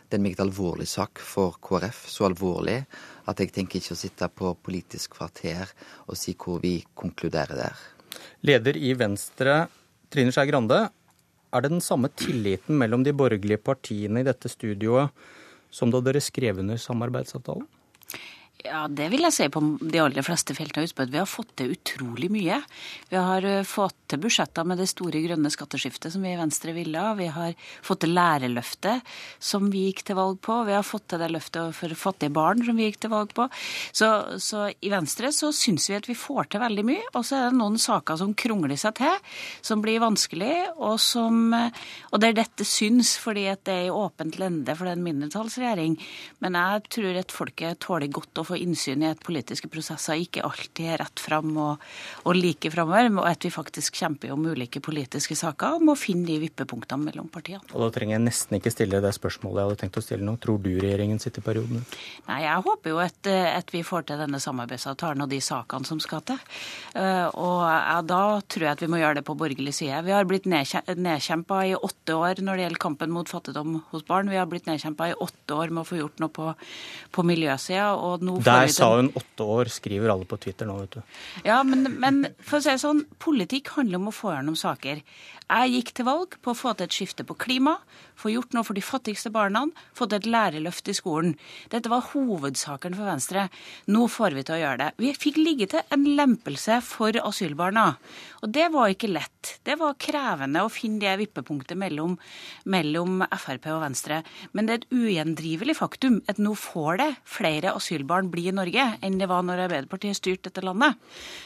Det er en meget alvorlig sak for KrF. Så alvorlig at jeg tenker ikke å sitte på Politisk kvarter og si hvor vi konkluderer der. Leder i Venstre, Trine Skei Grande. Er det den samme tilliten mellom de borgerlige partiene i dette studioet som da dere skrev under samarbeidsavtalen? Ja, det vil jeg si på de aller fleste feltene. av på vi har fått til utrolig mye. Vi har eh, fått til budsjetter med det store grønne skatteskiftet som vi i Venstre ville ha. Vi har fått til lærerløftet som vi gikk til valg på. Vi har fått til det løftet for fattige barn som vi gikk til valg på. Så, så i Venstre så syns vi at vi får til veldig mye. Og så er det noen saker som krongler seg til, som blir vanskelig, og som Og der dette syns fordi at det er i åpent lende, for det er en mindretallsregjering. Men jeg tror at folket tåler godt å få få innsyn i at politiske prosesser ikke alltid er rett fram og, og like framover, og at vi faktisk kjemper om ulike politiske saker og må finne de vippepunktene mellom partiene. Og Da trenger jeg nesten ikke stille det spørsmålet jeg hadde tenkt å stille nå. Tror du regjeringen sitter i perioden ut? Nei, jeg håper jo at, at, vi får til denne samarbeidsavtalen og de sakene som skal til. Eh, og da tror jeg at vi må gjøre det på borgerlig side. Vi har blitt nedkjempa i åtte år når det gjelder kampen mot fattigdom hos barn. Vi har blitt nedkjempa i åtte år med å få gjort noe på, på miljøsida. Og nå der sa hun åtte år, skriver alle på Twitter nå, vet du. Ja, men, men for å si det sånn, politikk handler om å få gjennom saker. Jeg gikk til valg på å få til et skifte på klima, få gjort noe for de fattigste barna, få til et lærerløft i skolen. Dette var hovedsaken for Venstre. Nå får vi til å gjøre det. Vi fikk ligge til en lempelse for asylbarna. Og det var ikke lett. Det var krevende å finne det vippepunktet mellom, mellom Frp og Venstre. Men det er et ugjendrivelig faktum at nå får det flere asylbarn bli i Norge enn det var når Arbeiderpartiet styrte dette landet.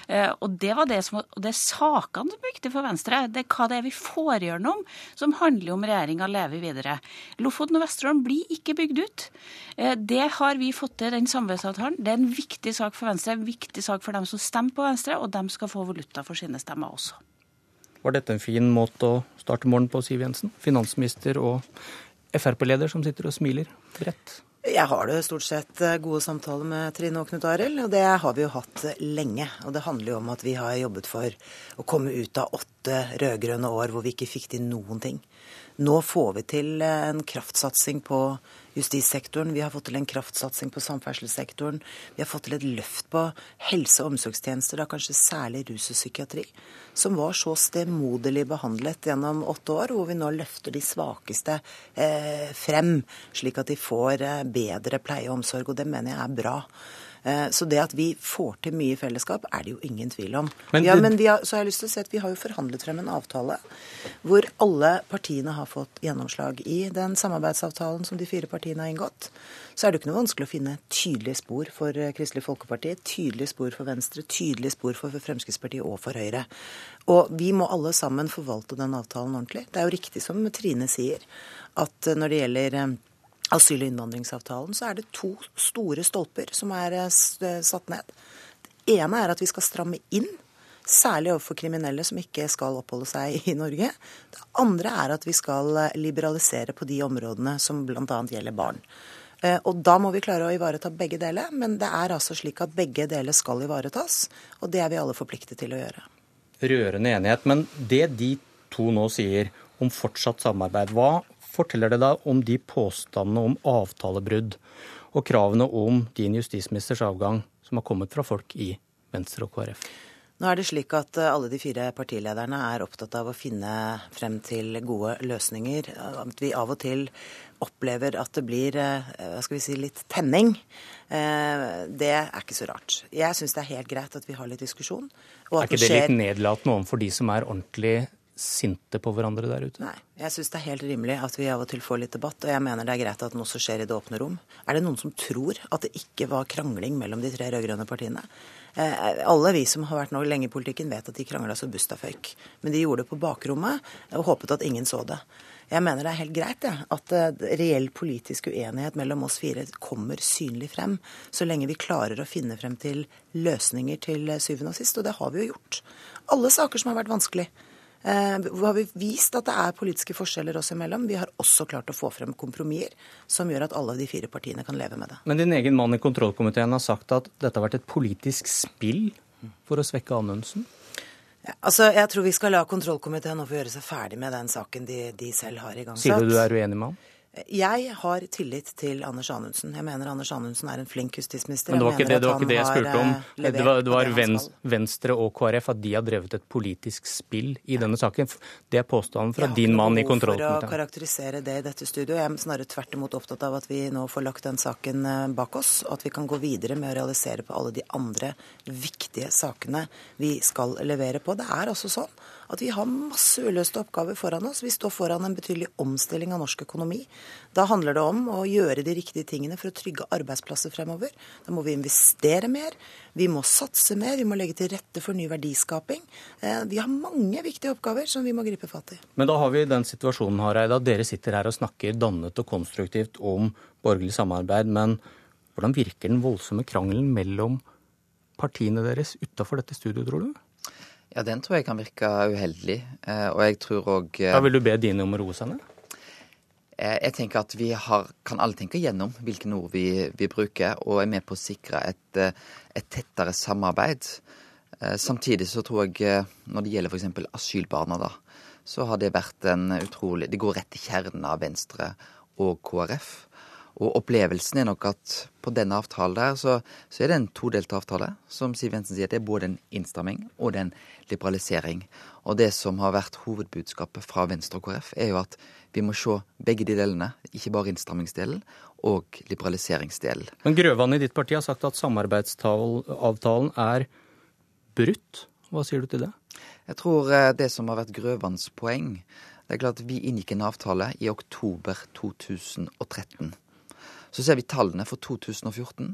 Eh, og det var det som, det er sakene som er viktige for Venstre. Det er hva det er vi får gjennom, som handler om regjeringa lever videre. Lofoten og Vesterålen blir ikke bygd ut. Eh, det har vi fått til, den samarbeidsavtalen. Det er en viktig sak for Venstre, en viktig sak for dem som stemmer på Venstre, og dem skal få valuta for sine stemmer også. Var dette en fin måte å starte morgenen på, Siv Jensen? Finansminister og Frp-leder som sitter og smiler bredt? Jeg har det stort sett eh, gode samtaler med Trine og Knut Arild, og det har vi jo hatt lenge. Og det handler jo om at vi har jobbet for å komme ut av åtte rød-grønne år hvor vi ikke fikk til noen ting. Nå får vi til eh, en kraftsatsing på justissektoren, vi har fått til en kraftsatsing på samferdselssektoren, vi har fått til et løft på helse- og omsorgstjenester, da kanskje særlig rus og psykiatri, som var så stemoderlig behandlet gjennom åtte år, hvor vi nå løfter de svakeste eh, frem, slik at de får eh, bedre pleie og omsorg. Og det mener jeg er bra. Eh, så det at vi får til mye i fellesskap, er det jo ingen tvil om. Men, ja, men har, så har jeg lyst til å si at vi har jo forhandlet frem en avtale hvor alle partiene har fått gjennomslag i den samarbeidsavtalen som de fire partiene har inngått. Så er det jo ikke noe vanskelig å finne tydelige spor for eh, Kristelig Folkeparti, tydelige spor for Venstre, tydelige spor for Fremskrittspartiet og for Høyre. Og vi må alle sammen forvalte den avtalen ordentlig. Det er jo riktig som Trine sier, at når det gjelder asyl- og innvandringsavtalen, så er det to store stolper som er eh, eh, satt ned. Det ene er at vi skal stramme inn, særlig overfor kriminelle som ikke skal oppholde seg i Norge. Det andre er at vi skal eh, liberalisere på de områdene som bl.a. gjelder barn. Og da må vi klare å ivareta begge deler, men det er altså slik at begge deler skal ivaretas. Og det er vi alle forpliktet til å gjøre. Rørende enighet. Men det de to nå sier om fortsatt samarbeid, hva forteller det deg om de påstandene om avtalebrudd og kravene om din justisministers avgang som har kommet fra folk i Venstre og KrF? Nå er det slik at eh, alle de fire partilederne er opptatt av å finne frem til gode løsninger. At vi av og til opplever at det blir eh, hva skal vi si, litt tenning. Eh, det er ikke så rart. Jeg syns det er helt greit at vi har litt diskusjon. er ikke det litt nedlatende overfor de som er ordentlig sinte på hverandre der ute? Nei, jeg syns det er helt rimelig at vi av og til får litt debatt, og jeg mener det er greit at den også skjer i det åpne rom. Er det noen som tror at det ikke var krangling mellom de tre rød-grønne partiene? Eh, alle vi som har vært nå lenge i politikken, vet at de krangla så busta føyk. Men de gjorde det på bakrommet og håpet at ingen så det. Jeg mener det er helt greit ja, at uh, reell politisk uenighet mellom oss fire kommer synlig frem, så lenge vi klarer å finne frem til løsninger til syvende og sist. Og det har vi jo gjort. Alle saker som har vært vanskelig. Eh, har vi vist at det er politiske forskjeller oss imellom. Vi har også klart å få frem kompromisser som gjør at alle de fire partiene kan leve med det. Men din egen mann i kontrollkomiteen har sagt at dette har vært et politisk spill for å svekke Anundsen? Altså, Jeg tror vi skal la kontrollkomiteen nå få gjøre seg ferdig med den saken de, de selv har igangsatt. Sier du du er uenig med ham? Jeg har tillit til Anders Anundsen. Jeg mener Anders Anundsen er en flink justisminister. Men det var ikke det, det, var ikke det jeg spurte om. Eh, det var, det var Venstre og KrF at de har drevet et politisk spill i denne saken. Det er påstanden fra din mann i kontrollkomiteen. Jeg har ikke behov for å karakterisere det i dette studioet. Jeg er snarere tvert imot opptatt av at vi nå får lagt den saken eh, bak oss, og at vi kan gå videre med å realisere på alle de andre viktige sakene vi skal levere på. Det er altså sånn at vi har masse uløste oppgaver foran oss. Vi står foran en betydelig omstilling av norsk økonomi. Da handler det om å gjøre de riktige tingene for å trygge arbeidsplasser fremover. Da må vi investere mer, vi må satse mer, vi må legge til rette for ny verdiskaping. Eh, vi har mange viktige oppgaver som vi må gripe fatt i. Men da har vi den situasjonen Hareide, at dere sitter her og snakker dannet og konstruktivt om borgerlig samarbeid. Men hvordan virker den voldsomme krangelen mellom partiene deres utafor dette studioet, tror du? Ja, den tror jeg kan virke uheldig. Eh, og jeg tror òg Da vil du be dine om å roe seg ned? Eh, jeg tenker at vi har, kan alle tenke gjennom hvilke ord vi, vi, bruker, og er med på å sikre et, eh, et tettere samarbeid. Samtidig så tror jeg, når det gjelder f.eks. asylbarna, da, så har det vært en utrolig Det går rett til kjernen av Venstre og KrF. Og opplevelsen er nok at på denne avtalen der, så, så er det en todelt avtale. Som Siv Jensen sier, det er både en innstramming og det er en liberalisering. Og det som har vært hovedbudskapet fra Venstre og KrF, er jo at vi må se begge de delene. Ikke bare innstrammingsdelen og liberaliseringsdelen. Men Grøvan i ditt parti har sagt at samarbeidsavtalen er brutt. Hva sier du til det? Jeg tror eh, det som har vært Grøvans poeng, det er klart at vi inngikk en avtale i oktober 2013. Så ser vi tallene for 2014,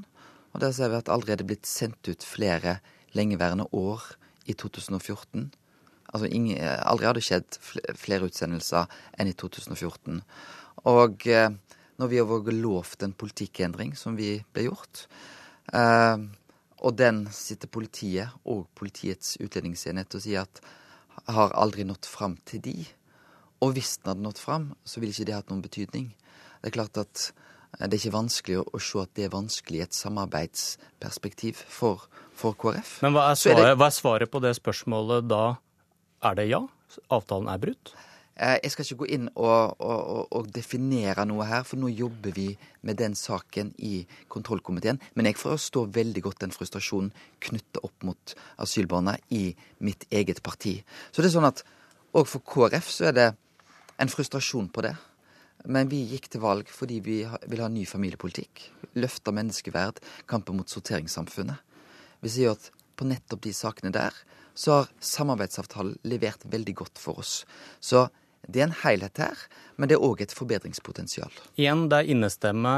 og der ser vi at det er blitt sendt ut flere lengeværende år i 2014. Altså ingen, aldri hadde skjedd flere utsendelser enn i 2014. Og eh, når vi har vært lovt en politikkendring, som vi ble gjort, eh, og den sitter politiet og Politiets utlendingsenhet og sier at har aldri nådd fram til de. Og hvis den hadde nådd fram, så ville ikke det hatt noen betydning. Det er klart at Det er ikke vanskelig å, å se at det er vanskelig i et samarbeidsperspektiv for, for KrF. Men hva er, svaret, det- hva er svaret på det spørsmålet da? Er det ja? Avtalen er brutt? Eh, Jeg skal ikke gå inn og, og, og, og definere noe her, for nå jobber vi med den saken i kontrollkomiteen. Men jeg forstår veldig godt den frustrasjonen knyttet opp mot asylbarna i mitt eget parti. Så det er sånn at òg for KrF så er det en frustrasjon på det. Men vi gikk til valg fordi vi vil ha ny familiepolitikk. Løfte menneskeverd, kampen mot sorteringssamfunnet. Vi sier at på nettopp de sakene der så har samarbeidsavtalen levert veldig godt for oss. Så det er en helhet her, men det er òg et forbedringspotensial. Igjen, det er innestemme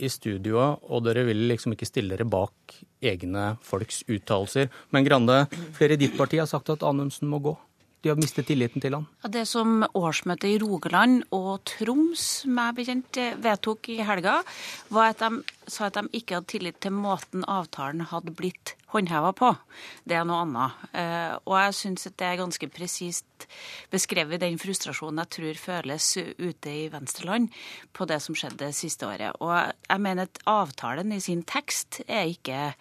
i studioet, og dere vil liksom ikke stille dere bak egne folks uttalelser. Men Grande, flere i ditt parti har sagt at Anundsen må gå. De har mistet tilliten til han. Det som årsmøtet i Rogaland og Troms meg bekjent vedtok i helga, var at de sa at de ikke hadde tillit til måten avtalen hadde blitt håndheva på. Det er noe annet. Eh, Og jeg syns det er ganske presist beskrevet den frustrasjonen jeg tror føles ute i Venstreland på det som skjedde det siste året. Og jeg mener at avtalen i sin tekst er ikke,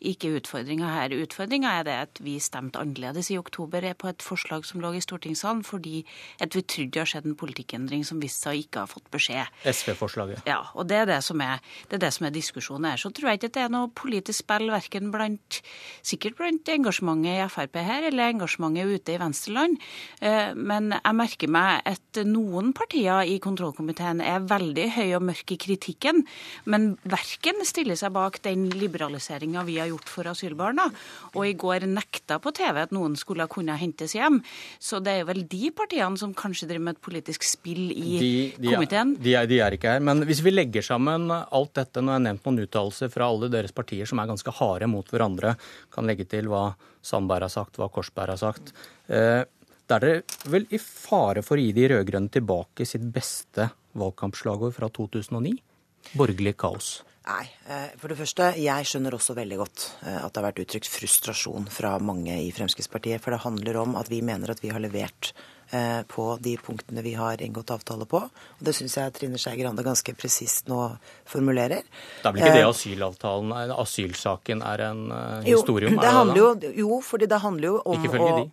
ikke utfordringa her. Utfordringa er det at vi stemte annerledes i oktober på et forslag som lå i stortingssalen, fordi at vi trodde det har skjedd en politikkendring som viste seg å ikke ha fått beskjed. SV-forslaget. Ja, og det er det som er, det er, det som er diskusjonen her. Så tror jeg ikke at det er noe politisk spill verken blant sikkert blant engasjementet i Frp her, eller engasjementet ute i Venstreland. Eh, Men jeg merker meg at noen partier i kontrollkomiteen er veldig høye og mørke i kritikken, men verken stiller seg bak den liberaliseringa vi har gjort for asylbarna, og i går nekta på TV at noen skulle kunne hentes hjem. Så det er vel de partiene som kanskje driver med et politisk spill i De, de, komiteen. de, er, de er ikke her. Men hvis vi legger sammen alt dette, nå har jeg nevnt noen uttalelser fra alle deres partier som er ganske harde mot hverandre, kan legge til hva Sandberg har sagt, hva Korsberg har sagt. Eh, da er dere vel i fare for å gi de rød-grønne tilbake sitt beste valgkampslagord fra 2009? Borgerlig kaos. Nei. eh, For det første, jeg skjønner også veldig godt eh, at det har vært uttrykt frustrasjon fra mange i Fremskrittspartiet. For det handler om at vi mener at vi har levert eh, på de punktene vi har inngått avtale på. Og det syns jeg Trine Skei Grande ganske presist nå formulerer. Det er vel ikke det asylavtalen, asylsaken er en Jo, historie om? det er det handler jo, jo, fordi det handler jo om Ikke følge å de.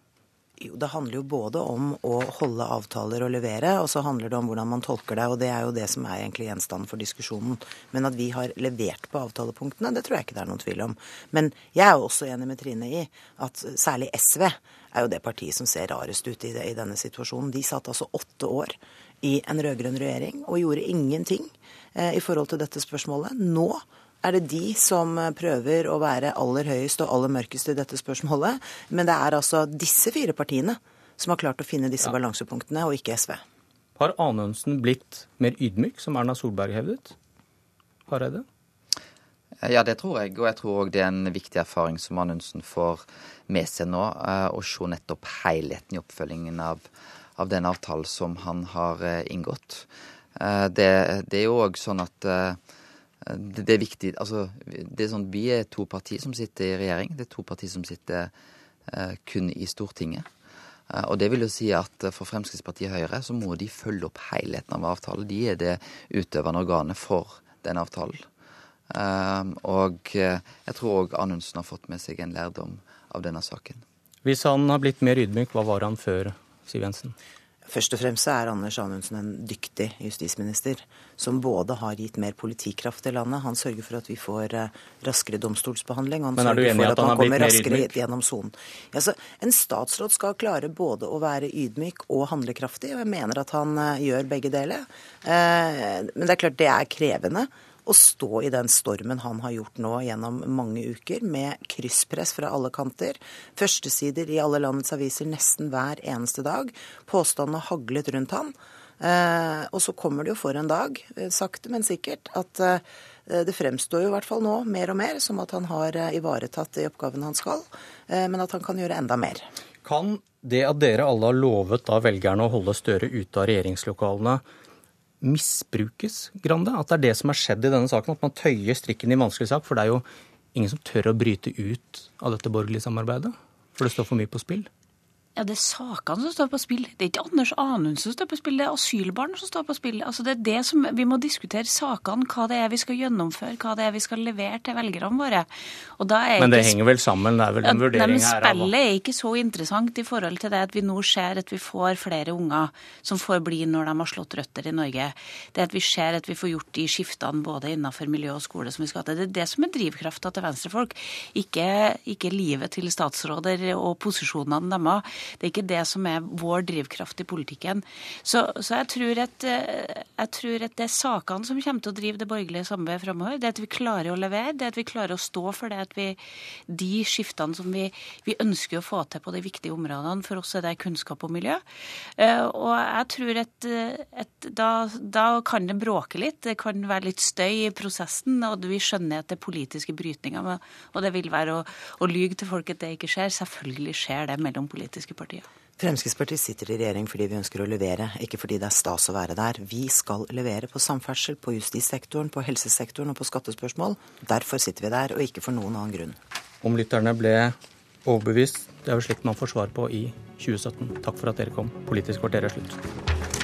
Jo, det handler jo både om å holde avtaler og levere, og så handler det om hvordan man tolker det. Og det er jo det som er egentlig gjenstanden for diskusjonen. Men at vi har levert på avtalepunktene, det tror jeg ikke det er noen tvil om. Men jeg er jo også enig med Trine i at særlig SV er jo det partiet som ser rarest ut i, det, i denne situasjonen. De satt altså åtte år i en rød-grønn regjering og gjorde ingenting eh, i forhold til dette spørsmålet. Nå er det de som prøver å være aller høyest og aller mørkest i dette spørsmålet. Men det er altså disse fire partiene som har klart å finne disse balansepunktene, og ikke SV. Har Anundsen blitt mer ydmyk, som Erna Solberg hevdet? Hareide? Ja, det tror jeg. Og jeg tror òg det er en viktig erfaring som Anundsen får med seg nå. eh, Å se nettopp helheten i oppfølgingen av, av den avtalen som han har eh, inngått. Eh, Det, det er jo òg sånn at det, det er viktig Altså, det er sånn vi er to partier som sitter i regjering. Det er to partier som sitter uh, kun i Stortinget. Uh, Og det vil jo si at for Fremskrittspartiet og Høyre så må de følge opp helheten av avtalen. De er det utøvende organet for den avtalen. Uh, og jeg tror òg Anundsen har fått med seg en lærdom av denne saken. Hvis han har blitt mer ydmyk, hva var han før, Siv Jensen? Først og fremst er Anders Anundsen en dyktig justisminister som både har gitt mer politikraft til landet, han sørger for at vi får eh, raskere domstolsbehandling, og han er sørger for at at han kommer raskere gjennom sonen. Ja, en statsråd skal klare både å være ydmyk og handlekraftig, og jeg mener at han eh, gjør begge deler. Eh, men det er klart det er krevende å stå i den stormen han har gjort nå gjennom mange uker, med krysspress fra alle kanter. Førstesider i alle landets aviser nesten hver eneste dag. Påstandene haglet rundt han. Eh, og så kommer det jo for en dag, eh, sakte, men sikkert, at eh, det fremstår jo i hvert fall nå mer og mer som at han har eh, ivaretatt de oppgavene han skal, eh, men at han kan gjøre enda mer. Kan det at dere alle har lovet da velgerne å holde Støre ute av regjeringslokalene, misbrukes, Grande? At det er det som har skjedd i denne saken? At man tøyer strikken i vanskelig sak? For det er jo ingen som tør å bryte ut av dette borgerlige samarbeidet? For det står for mye på spill? Ja, Det er sakene som står på spill. Det er ikke Anders Anundsen som står på spill, det er asylbarn som står på spill. Altså det er det som Vi må diskutere sakene, hva det er vi skal gjennomføre, hva det er vi skal levere til velgerne våre. Men det ikke... henger vel sammen? Det er vel en ja, vurdering her? Spillet er ikke så interessant i forhold til det at vi nå ser at vi får flere unger som får bli når de har slått røtter i Norge. Det at vi ser at vi får gjort de skiftene både innenfor miljø og skole som vi skal til. Det er det som er drivkrafta til venstrefolk, ikke, ikke livet til statsråder og posisjonene deres. Det er ikke det som er vår drivkraft i politikken. Så, så jeg, tror at, eh, jeg, tror at, det er sakene som kommer til å drive det borgerlige samarbeidet framover. Det at vi klarer å levere, det at vi klarer å stå for det at vi De skiftene som vi, vi ønsker å få til på de viktige områdene, for oss er det kunnskap og miljø. Eh, og jeg tror at, at da, da kan det bråke litt, det kan være litt støy i prosessen, og vi skjønner at det er politiske brytninger. Og det vil være å, å lyge til folk at det ikke skjer. Selvfølgelig skjer det mellom politiske partier. Fremskrittspartiet sitter i regjering fordi vi ønsker å levere, ikke fordi det er stas å være der. Vi skal levere på samferdsel, på justissektoren, på helsesektoren og på skattespørsmål. Derfor sitter vi der, og ikke for noen annen grunn. Om lytterne ble overbevist, det er jo slikt man får svar på i 2017. Takk for at dere kom. Politisk kvarter er slutt.